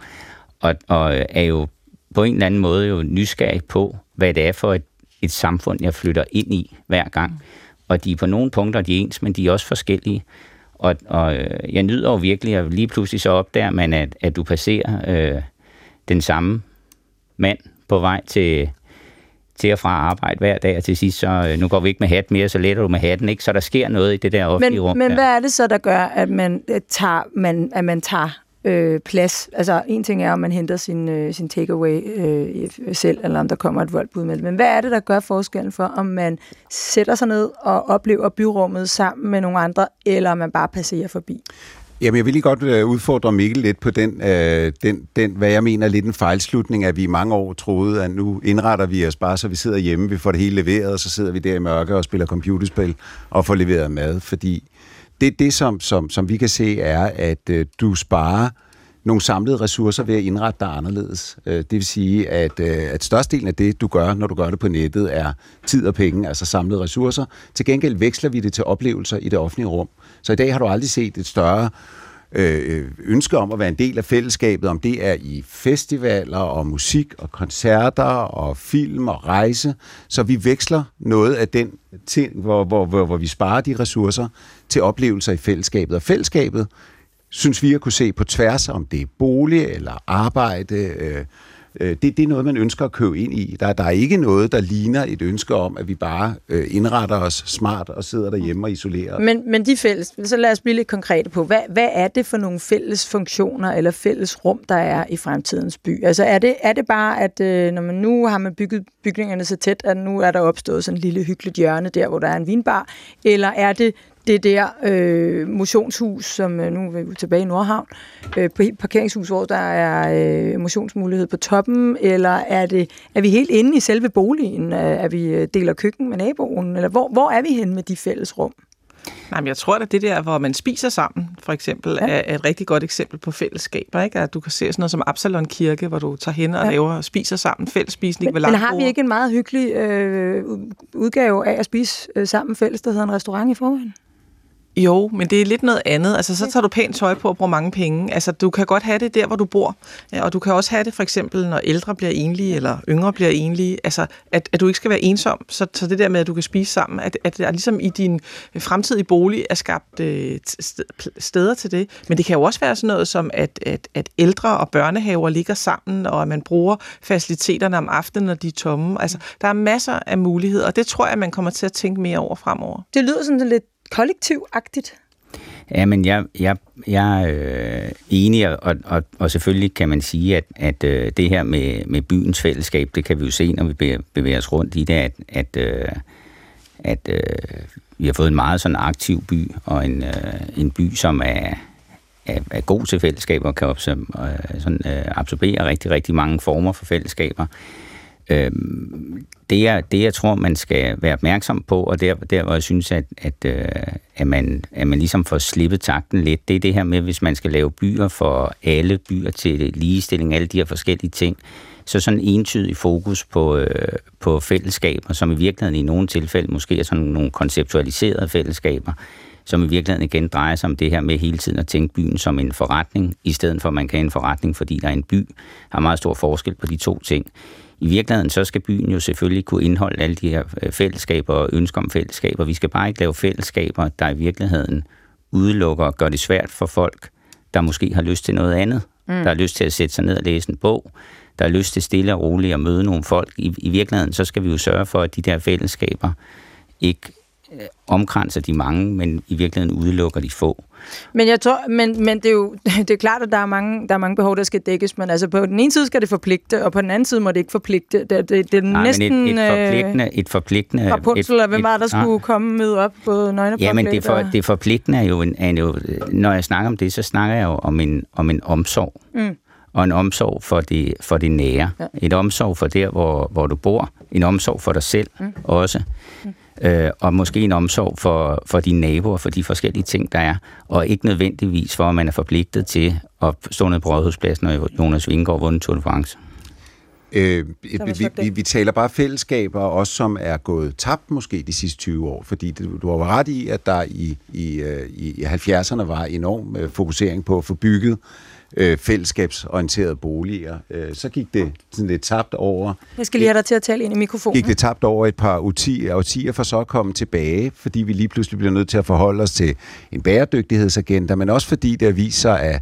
og, og er jo på en eller anden måde jo nysgerrig på, hvad det er for et, et samfund, jeg flytter ind i hver gang. Og de er på nogle punkter de er ens, men de er også forskellige. Og, og øh, jeg nyder jo virkelig, at lige pludselig så opdager man, at, at du passerer øh, den samme mand på vej til, til og fra arbejde hver dag, og til sidst så, øh, nu går vi ikke med hat mere, så letter du med hatten, ikke? Så der sker noget i det der offentlige men, rum. Men der. hvad er det så, der gør, at man øh, tager, man, at man tager øh, plads. Altså, en ting er, om man henter sin, øh, sin takeaway øh, selv, eller om der kommer et voldbud med. Men hvad er det, der gør forskellen for, om man sætter sig ned og oplever byrummet sammen med nogle andre, eller om man bare passerer forbi? Jamen, jeg vil lige godt øh, udfordre Mikkel lidt på den, øh, den, den, hvad jeg mener lidt en fejlslutning, at vi i mange år troede, at nu indretter vi os bare, så vi sidder hjemme, vi får det hele leveret, og så sidder vi der i mørke og spiller computerspil og får leveret mad, fordi det, det som, som, som vi kan se, er, at øh, du sparer nogle samlede ressourcer ved at indrette dig anderledes. Øh, det vil sige, at, øh, at størstedelen af det, du gør, når du gør det på nettet, er tid og penge, altså samlede ressourcer. Til gengæld veksler vi det til oplevelser i det offentlige rum. Så i dag har du aldrig set et større øh, ønske om at være en del af fællesskabet, om det er i festivaler og musik og koncerter og film og rejse. Så vi veksler noget af den ting, hvor, hvor, hvor, hvor vi sparer de ressourcer til oplevelser i fællesskabet. Og fællesskabet synes vi at kunne se på tværs, om det er bolig eller arbejde. Øh, øh, det, det er noget, man ønsker at købe ind i. Der, der er ikke noget, der ligner et ønske om, at vi bare øh, indretter os smart og sidder derhjemme og isolerer. Men, men de fælles, så lad os blive lidt konkrete på, hvad, hvad er det for nogle fælles funktioner eller fælles rum, der er i fremtidens by? Altså er det, er det bare, at øh, når man nu har man bygget bygningerne så tæt, at nu er der opstået sådan en lille hyggeligt hjørne der, hvor der er en vinbar, eller er det det der øh, motionshus, som øh, nu er vi tilbage i Nordhavn, øh, på parkeringshus, hvor der er øh, motionsmulighed på toppen, eller er, det, er vi helt inde i selve boligen? Er vi øh, deler køkken med naboen? Eller hvor, hvor er vi hen med de fælles rum? Nej, men jeg tror, at det der, hvor man spiser sammen, for eksempel, ja. er et rigtig godt eksempel på fællesskaber. Ikke? At du kan se sådan noget som Absalon Kirke, hvor du tager hen og ja. laver og spiser sammen, fællesspisning ved Men har vi ikke en meget hyggelig øh, udgave af at spise øh, sammen fælles, der hedder en restaurant i forvejen? Jo, men det er lidt noget andet. Altså, så tager du pænt tøj på og bruger mange penge. Altså, du kan godt have det der, hvor du bor. Ja, og du kan også have det for eksempel, når ældre bliver enlige, eller yngre bliver enlige. Altså, at, at du ikke skal være ensom. Så, så det der med, at du kan spise sammen, at, at der ligesom i din fremtidige bolig er skabt øh, steder til det. Men det kan jo også være sådan noget som, at, at, at ældre og børnehaver ligger sammen, og at man bruger faciliteterne om aftenen, når de er tomme. Altså, der er masser af muligheder, og det tror jeg, man kommer til at tænke mere over fremover. Det lyder sådan lidt kollektivagtigt? Ja, men jeg, jeg, jeg er øh, enig, og, og, og selvfølgelig kan man sige, at, at øh, det her med, med byens fællesskab, det kan vi jo se, når vi bevæger os rundt i det, at, at, øh, at øh, vi har fået en meget sådan aktiv by, og en, øh, en by, som er, er, er god til fællesskaber, og kan absor- øh, sådan, øh, absorbere rigtig, rigtig mange former for fællesskaber. Øh, Øhm, det, jeg, det, jeg tror, man skal være opmærksom på, og der, der hvor jeg synes, at, at, øh, at, man, at man ligesom får slippet takten lidt, det er det her med, hvis man skal lave byer for alle byer til ligestilling, alle de her forskellige ting, så sådan en entydig fokus på, øh, på fællesskaber, som i virkeligheden i nogle tilfælde måske er sådan nogle konceptualiserede fællesskaber, som i virkeligheden igen drejer sig om det her med hele tiden at tænke byen som en forretning, i stedet for at man kan have en forretning, fordi der er en by, har meget stor forskel på de to ting. I virkeligheden så skal byen jo selvfølgelig kunne indeholde alle de her øh, fællesskaber og ønsker om fællesskaber. Vi skal bare ikke lave fællesskaber, der i virkeligheden udelukker og gør det svært for folk, der måske har lyst til noget andet. Mm. Der har lyst til at sætte sig ned og læse en bog. Der har lyst til stille og roligt at møde nogle folk. I, I virkeligheden så skal vi jo sørge for, at de der fællesskaber ikke omkranser de mange, men i virkeligheden udelukker de få. Men jeg tror, men, men det, er jo, det er klart, at der er, mange, der er mange behov, der skal dækkes, men altså på den ene side skal det forpligte, og på den anden side må det ikke forpligte. Det, det, det er Nej, næsten... men et, et forpligtende... Et forpligtende Rapunzel, et, hvem var der skulle komme med op på nøgne Ja, men det, for, det forpligtende er jo, en, er jo... Når jeg snakker om det, så snakker jeg jo om en, om en omsorg. Mm. Og en omsorg for det, for det nære. Ja. Et omsorg for der, hvor, hvor du bor. En omsorg for dig selv mm. også. Mm øh, og måske en omsorg for, for dine naboer, for de forskellige ting, der er, og ikke nødvendigvis for, at man er forpligtet til at stå ned på Rådhuspladsen, når Jonas Vingegaard vundet Tour de France. Øh, vi, vi, vi taler bare fællesskaber, også som er gået tabt måske de sidste 20 år, fordi du, du har ret i, at der i, i, øh, i 70'erne var enorm øh, fokusering på at få bygget øh, fællesskabsorienterede boliger. Øh, så gik det sådan lidt tabt over. Jeg skal lige have dig til at tale ind i mikrofonen. Gik det tabt over et par årtier, årtier for så at komme tilbage, fordi vi lige pludselig bliver nødt til at forholde os til en bæredygtighedsagenda, men også fordi det viser, at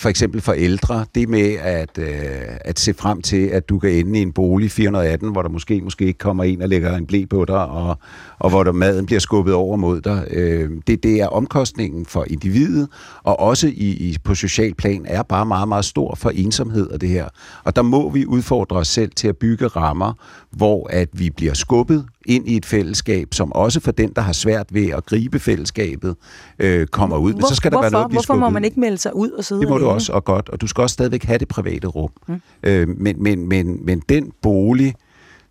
for eksempel for ældre, det med at, øh, at se frem til, at du kan ende i en bolig 418, hvor der måske måske ikke kommer en og lægger en blæ på dig, og, og hvor der maden bliver skubbet over mod dig. Øh, det, det er omkostningen for individet, og også i, i, på social plan er bare meget, meget stor for ensomhed og det her. Og der må vi udfordre os selv til at bygge rammer, hvor at vi bliver skubbet ind i et fællesskab, som også for den, der har svært ved at gribe fællesskabet, øh, kommer ud. Men så skal der hvorfor? være noget, Hvorfor må man ikke melde sig ud og sidde Det må du også, og godt. Og du skal også stadigvæk have det private rum. Mm. Øh, men, men, men, men den bolig,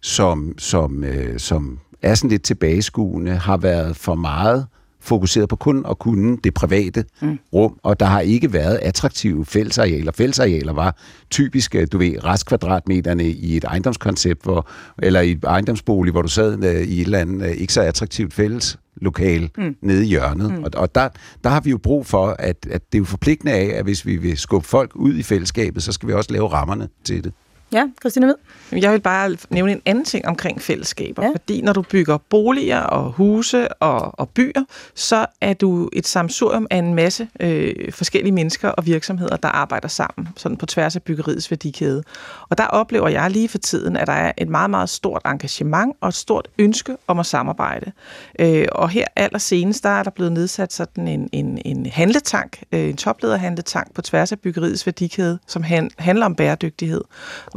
som, som, øh, som er sådan lidt tilbageskuende, har været for meget fokuseret på kun at kunne det private mm. rum, og der har ikke været attraktive fællesarealer. Fællesarealer var typisk, du ved, restkvadratmeterne i et ejendomskoncept, hvor, eller i et ejendomsbolig, hvor du sad øh, i et eller andet øh, ikke så attraktivt fælles lokal mm. nede i hjørnet. Mm. Og, og der, der har vi jo brug for, at, at det er jo forpligtende af, at hvis vi vil skubbe folk ud i fællesskabet, så skal vi også lave rammerne til det. Ja, Christina Ved? Jeg vil bare nævne en anden ting omkring fællesskaber. Ja. Fordi når du bygger boliger og huse og, og byer, så er du et samsurium af en masse øh, forskellige mennesker og virksomheder, der arbejder sammen sådan på tværs af byggeriets værdikæde. Og der oplever jeg lige for tiden, at der er et meget, meget stort engagement og et stort ønske om at samarbejde. Øh, og her allersenest, der er der blevet nedsat sådan en, en, en handletank, øh, en toplederhandletank på tværs af byggeriets værdikæde, som han, handler om bæredygtighed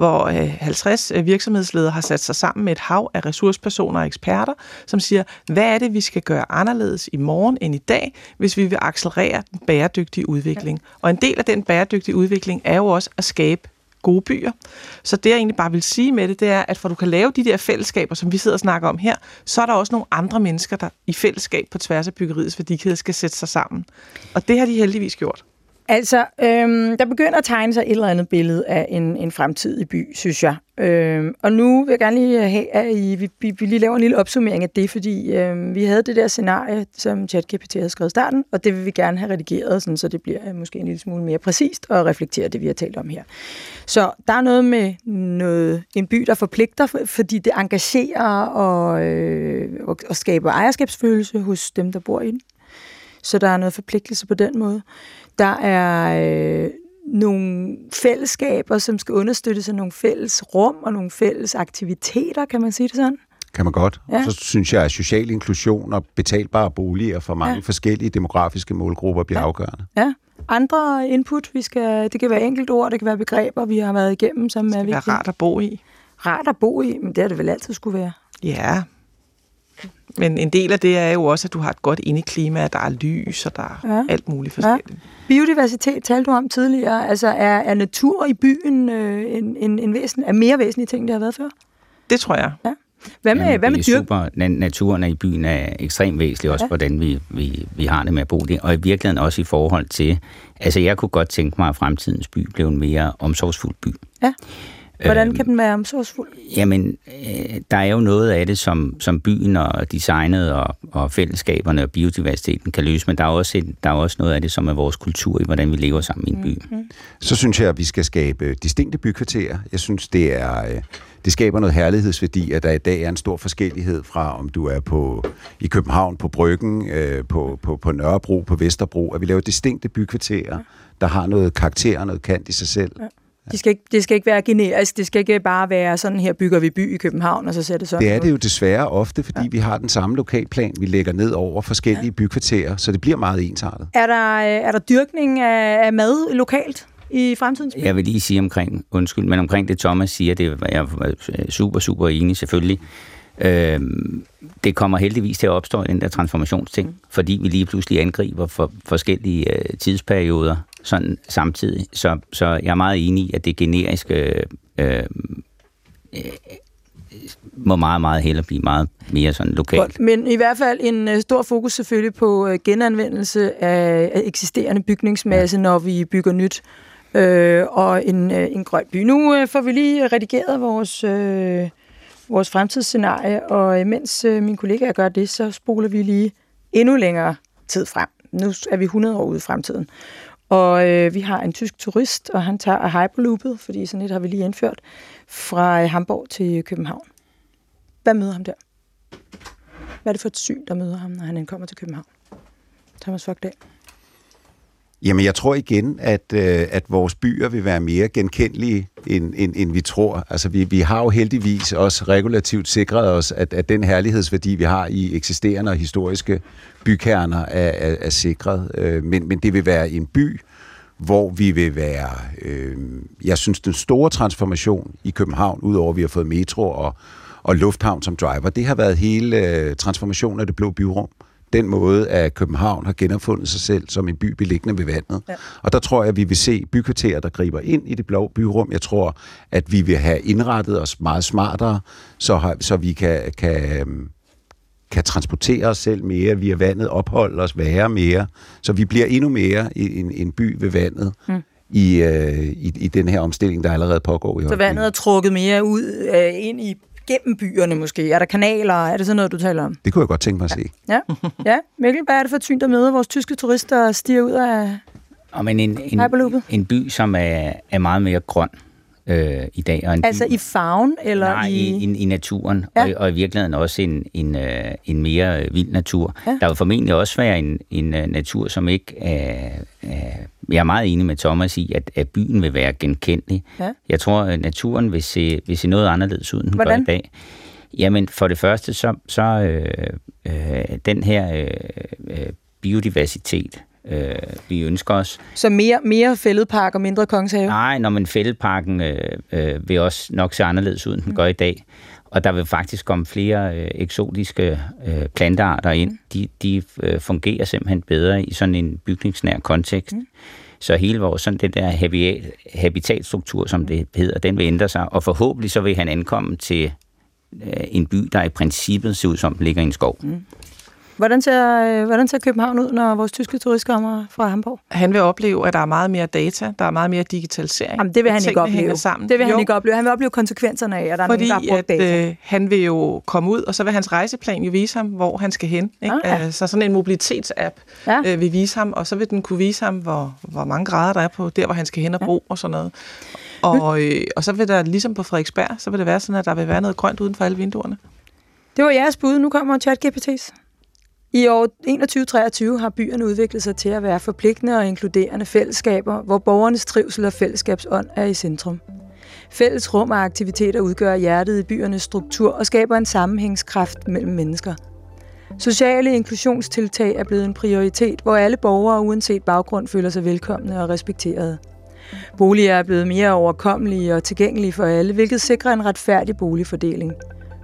hvor 50 øh, øh, virksomhedsledere har sat sig sammen med et hav af ressourcepersoner og eksperter, som siger, hvad er det, vi skal gøre anderledes i morgen end i dag, hvis vi vil accelerere den bæredygtige udvikling. Og en del af den bæredygtige udvikling er jo også at skabe gode byer. Så det, jeg egentlig bare vil sige med det, det er, at for du kan lave de der fællesskaber, som vi sidder og snakker om her, så er der også nogle andre mennesker, der i fællesskab på tværs af byggeriets værdikæde skal sætte sig sammen. Og det har de heldigvis gjort. Altså, øhm, der begynder at tegne sig et eller andet billede af en, en fremtidig by, synes jeg. Øhm, og nu vil jeg gerne lige have, at I, vi, vi, vi lige laver en lille opsummering af det, fordi øhm, vi havde det der scenarie, som ChatGPT havde skrevet i starten, og det vil vi gerne have redigeret, sådan, så det bliver øh, måske en lille smule mere præcist og reflekterer det, vi har talt om her. Så der er noget med noget, en by, der forpligter, fordi det engagerer og, øh, og, og skaber ejerskabsfølelse hos dem, der bor i den. Så der er noget forpligtelse på den måde. Der er øh, nogle fællesskaber, som skal understøttes af nogle fælles rum og nogle fælles aktiviteter, kan man sige det sådan? Kan man godt. Ja. Så synes jeg, at social inklusion og betalbare boliger for mange ja. forskellige demografiske målgrupper bliver ja. afgørende. Ja. Andre input, vi skal, det kan være enkelt ord, det kan være begreber, vi har været igennem, som det er vigtige. Det være rart at bo i. Rart at bo i, men det er det vel altid skulle være. Ja, men en del af det er jo også, at du har et godt indeklima, at der er lys, og der er ja. alt muligt forskelligt. Ja. Biodiversitet talte du om tidligere. Altså er, er natur i byen øh, en, en, en væsen, er mere væsentlig ting, det har været før? Det tror jeg. Ja. Hvad med, Jamen, hvad med dyr? Super. Naturen i byen er ekstremt væsentlig, også ja. hvordan vi, vi, vi har det med at bo der. Og i virkeligheden også i forhold til... Altså, jeg kunne godt tænke mig, at fremtidens by blev en mere omsorgsfuld by. Ja. Hvordan øhm, kan den være omsorgsfuld? Jamen, øh, der er jo noget af det, som, som byen og designet og, og fællesskaberne og biodiversiteten kan løse, men der er, også et, der er også noget af det, som er vores kultur i, hvordan vi lever sammen i en by. Mm-hmm. Så synes jeg, at vi skal skabe distinkte bykvarterer. Jeg synes, det er... Øh, det skaber noget herlighedsværdi, at der i dag er en stor forskellighed fra, om du er på i København, på Bryggen, øh, på, på, på Nørrebro, på Vesterbro, at vi laver distinkte bykvarterer, der har noget karakter og noget kant i sig selv. Ja De skal ikke, det skal ikke være generisk, det skal ikke bare være sådan, her bygger vi by i København, og så ser det sådan Det er det jo desværre ofte, fordi ja. vi har den samme lokalplan, vi lægger ned over forskellige ja. bykvarterer, så det bliver meget ensartet. Er der, er der dyrkning af, af mad lokalt? i fremtidens Jeg vil lige sige omkring, undskyld, men omkring det Thomas siger, det er jeg super, super enig selvfølgelig. Øh, det kommer heldigvis til at opstå den der transformationsting, mm. fordi vi lige pludselig angriber for forskellige øh, tidsperioder sådan samtidig. Så, så jeg er meget enig i, at det generiske øh, øh, må meget, meget hellere blive meget mere sådan lokalt. Men i hvert fald en uh, stor fokus selvfølgelig på uh, genanvendelse af, af eksisterende bygningsmasse, ja. når vi bygger nyt, øh, og en, uh, en grøn by. Nu får vi lige redigeret vores... Uh, vores fremtidsscenarie, og mens øh, min kollega gør det, så spoler vi lige endnu længere tid frem. Nu er vi 100 år ude i fremtiden. Og øh, vi har en tysk turist, og han tager Hyperloopet, fordi sådan et har vi lige indført, fra øh, Hamburg til København. Hvad møder ham der? Hvad er det for et syn, der møder ham, når han kommer til København? Thomas Fogdal. Jamen, jeg tror igen, at, øh, at vores byer vil være mere genkendelige, end, end, end vi tror. Altså, vi, vi har jo heldigvis også regulativt sikret os, at, at den herlighedsværdi, vi har i eksisterende og historiske bykerner, er, er, er sikret. Øh, men, men det vil være en by, hvor vi vil være... Øh, jeg synes, den store transformation i København, udover at vi har fået metro og, og lufthavn som driver, det har været hele øh, transformationen af det blå byrum den måde, at København har genopfundet sig selv som en by beliggende ved vandet. Ja. Og der tror jeg, at vi vil se bykvarterer, der griber ind i det blå byrum. Jeg tror, at vi vil have indrettet os meget smartere, så, så vi kan, kan, kan transportere os selv mere via vandet, opholde os, være mere. Så vi bliver endnu mere en, en by ved vandet. Mm i, øh, i, i den her omstilling, der allerede pågår i Så vandet er trukket mere ud øh, ind i gennem byerne måske? Er der kanaler? Er det sådan noget, du taler om? Det kunne jeg godt tænke mig at se. Ja, ja. Mikkel, hvad er det for et syn, der møder vores tyske turister og stiger ud af og men en, en, en by, som er, er meget mere grøn øh, i dag. Og en altså by, i farven? Eller nej, i, i, i naturen, ja. og, og i virkeligheden også en, en, øh, en mere vild natur. Ja. Der vil formentlig også være en, en uh, natur, som ikke er, er... Jeg er meget enig med Thomas i, at, at byen vil være genkendelig. Ja. Jeg tror, at naturen vil se, vil se noget anderledes ud, end den Hvordan? gør i dag. Jamen, for det første, så, så øh, øh, den her øh, øh, biodiversitet, øh, vi ønsker os. Så mere, mere fældepark og mindre kongeshave? Nej, når man fældeparken øh, øh, vil også nok se anderledes ud, end den mm. gør i dag. Og der vil faktisk komme flere øh, eksotiske øh, plantearter ind. Mm. De, de øh, fungerer simpelthen bedre i sådan en bygningsnær kontekst. Mm. Så hele vores sådan det der habitat, habitatstruktur, som det hedder, den vil ændre sig. Og forhåbentlig så vil han ankomme til øh, en by, der i princippet ser ud som den ligger i en skov. Mm. Hvordan ser, øh, hvordan ser København ud, når vores tyske turist kommer fra Hamburg? Han vil opleve, at der er meget mere data, der er meget mere digitalisering. Jamen, det vil han ikke opleve. Sammen. Det vil jo. han ikke opleve. Han vil opleve konsekvenserne af, at der Fordi er nogen, der har brugt data. Øh, han vil jo komme ud, og så vil hans rejseplan jo vise ham, hvor han skal hen. Ikke? Ah, ja. Så sådan en mobilitetsapp ja. øh, vil vise ham, og så vil den kunne vise ham, hvor, hvor mange grader der er på der, hvor han skal hen og bo ja. og sådan noget. Og, øh, og så vil der, ligesom på Frederiksberg, så vil det være sådan, at der vil være noget grønt uden for alle vinduerne. Det var jeres bud. Nu kommer ChatGPT's. I år 2021 har byerne udviklet sig til at være forpligtende og inkluderende fællesskaber, hvor borgernes trivsel og fællesskabsånd er i centrum. Fælles rum og aktiviteter udgør hjertet i byernes struktur og skaber en sammenhængskraft mellem mennesker. Sociale inklusionstiltag er blevet en prioritet, hvor alle borgere uanset baggrund føler sig velkomne og respekterede. Boliger er blevet mere overkommelige og tilgængelige for alle, hvilket sikrer en retfærdig boligfordeling –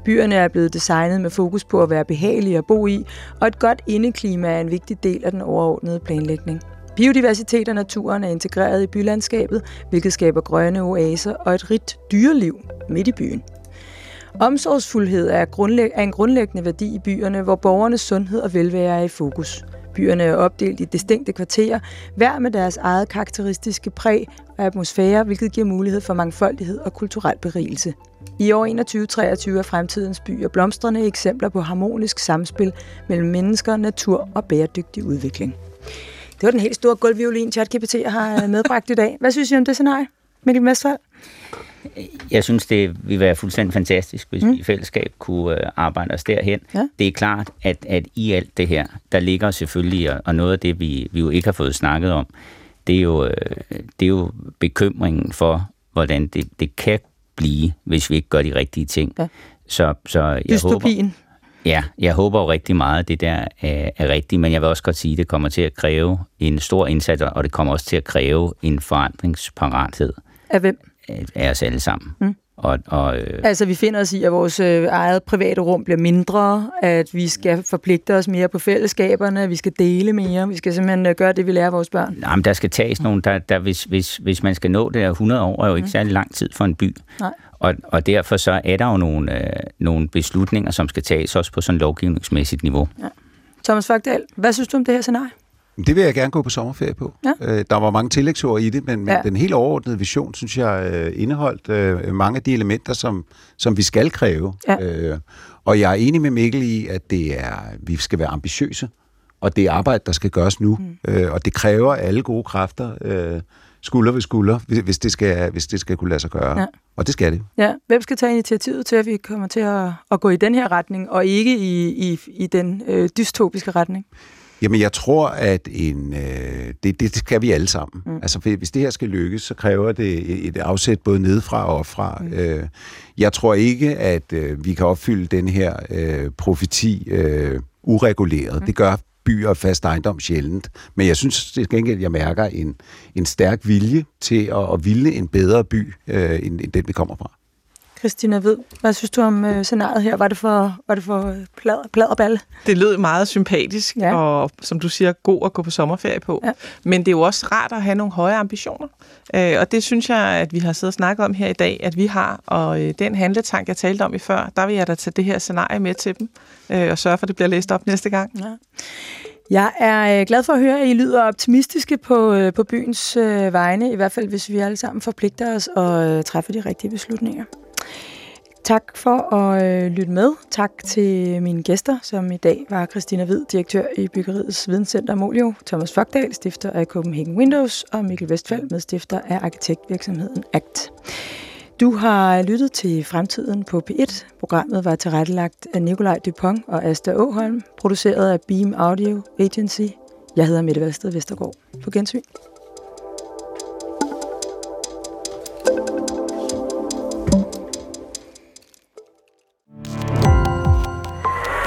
Byerne er blevet designet med fokus på at være behagelige at bo i, og et godt indeklima er en vigtig del af den overordnede planlægning. Biodiversitet og naturen er integreret i bylandskabet, hvilket skaber grønne oaser og et rigt dyreliv midt i byen. Omsorgsfuldhed er, er en grundlæggende værdi i byerne, hvor borgernes sundhed og velvære er i fokus. Byerne er opdelt i distinkte kvarterer, hver med deres eget karakteristiske præg og atmosfære, hvilket giver mulighed for mangfoldighed og kulturel berigelse. I år 2023 er fremtidens byer blomstrende eksempler på harmonisk samspil mellem mennesker, natur og bæredygtig udvikling. Det var den helt store gulvviolin, ChatGPT har øh, medbragt i dag. Hvad synes I om det scenarie, Mikkel Mestfald? Jeg synes, det ville være fuldstændig fantastisk, hvis mm. vi i fællesskab kunne uh, arbejde os derhen. Ja. Det er klart, at, at i alt det her, der ligger selvfølgelig, og noget af det, vi, vi jo ikke har fået snakket om, det er jo, øh, det er jo bekymringen for, hvordan det, det kan blive, hvis vi ikke gør de rigtige ting. Ja. Så, så jeg Dystopien. håber, ja, jeg håber jo rigtig meget, at det der er, er rigtigt, men jeg vil også godt sige, at det kommer til at kræve en stor indsats, og det kommer også til at kræve en forandringsparathed. Af hvem? Af os alle sammen. Mm. Og, og, øh... Altså, vi finder os i, at vores øh, eget private rum bliver mindre, at vi skal forpligte os mere på fællesskaberne, at vi skal dele mere, vi skal simpelthen øh, gøre det, vi lærer vores børn. Nej, men der skal tages nogle, der, der, hvis, hvis, hvis man skal nå det her 100 år, er jo ikke mm. særlig lang tid for en by. Nej. Og, og derfor så er der jo nogle, øh, nogle beslutninger, som skal tages også på sådan lovgivningsmæssigt niveau. Ja. Thomas Fogdal, hvad synes du om det her scenarie? Det vil jeg gerne gå på sommerferie på. Ja. Øh, der var mange tillægsord i det, men, men ja. den helt overordnede vision, synes jeg, øh, indeholdt øh, mange af de elementer, som, som vi skal kræve. Ja. Øh, og jeg er enig med Mikkel i, at det er, vi skal være ambitiøse, og det er arbejde, der skal gøres nu. Mm. Øh, og det kræver alle gode kræfter, øh, skulder ved skulder, hvis, hvis, det skal, hvis det skal kunne lade sig gøre. Ja. Og det skal det. Ja. Hvem skal tage initiativet til, at vi kommer til at, at gå i den her retning, og ikke i, i, i den øh, dystopiske retning? Jamen, jeg tror, at en, øh, det, det skal vi alle sammen. Mm. Altså, hvis det her skal lykkes, så kræver det et afsæt både nedefra og opfra. Mm. Øh, jeg tror ikke, at øh, vi kan opfylde den her øh, profeti øh, ureguleret. Mm. Det gør byer og fast ejendom sjældent. Men jeg synes det gengæld, jeg mærker en, en stærk vilje til at, at ville en bedre by, øh, end, end den, vi kommer fra. Christina Ved, hvad synes du om øh, scenariet her? Var det for, var det for plad, pladerballe? Det lød meget sympatisk, ja. og som du siger, god at gå på sommerferie på. Ja. Men det er jo også rart at have nogle høje ambitioner. Øh, og det synes jeg, at vi har siddet og snakket om her i dag, at vi har. Og øh, den handletank, jeg talte om i før, der vil jeg da tage det her scenarie med til dem, øh, og sørge for, at det bliver læst op næste gang. Ja. Jeg er øh, glad for at høre, at I lyder optimistiske på, øh, på byens øh, vegne, i hvert fald hvis vi alle sammen forpligter os og øh, træffer de rigtige beslutninger. Tak for at øh, lytte med. Tak til mine gæster, som i dag var Christina Hvid, direktør i Byggeriets Videnscenter Molio, Thomas Fogdal, stifter af Copenhagen Windows, og Mikkel Vestfald, medstifter af arkitektvirksomheden ACT. Du har lyttet til Fremtiden på P1. Programmet var tilrettelagt af Nikolaj Dupont og Asta Åholm, produceret af Beam Audio Agency. Jeg hedder Mette Valsted Vestergaard. På gensyn.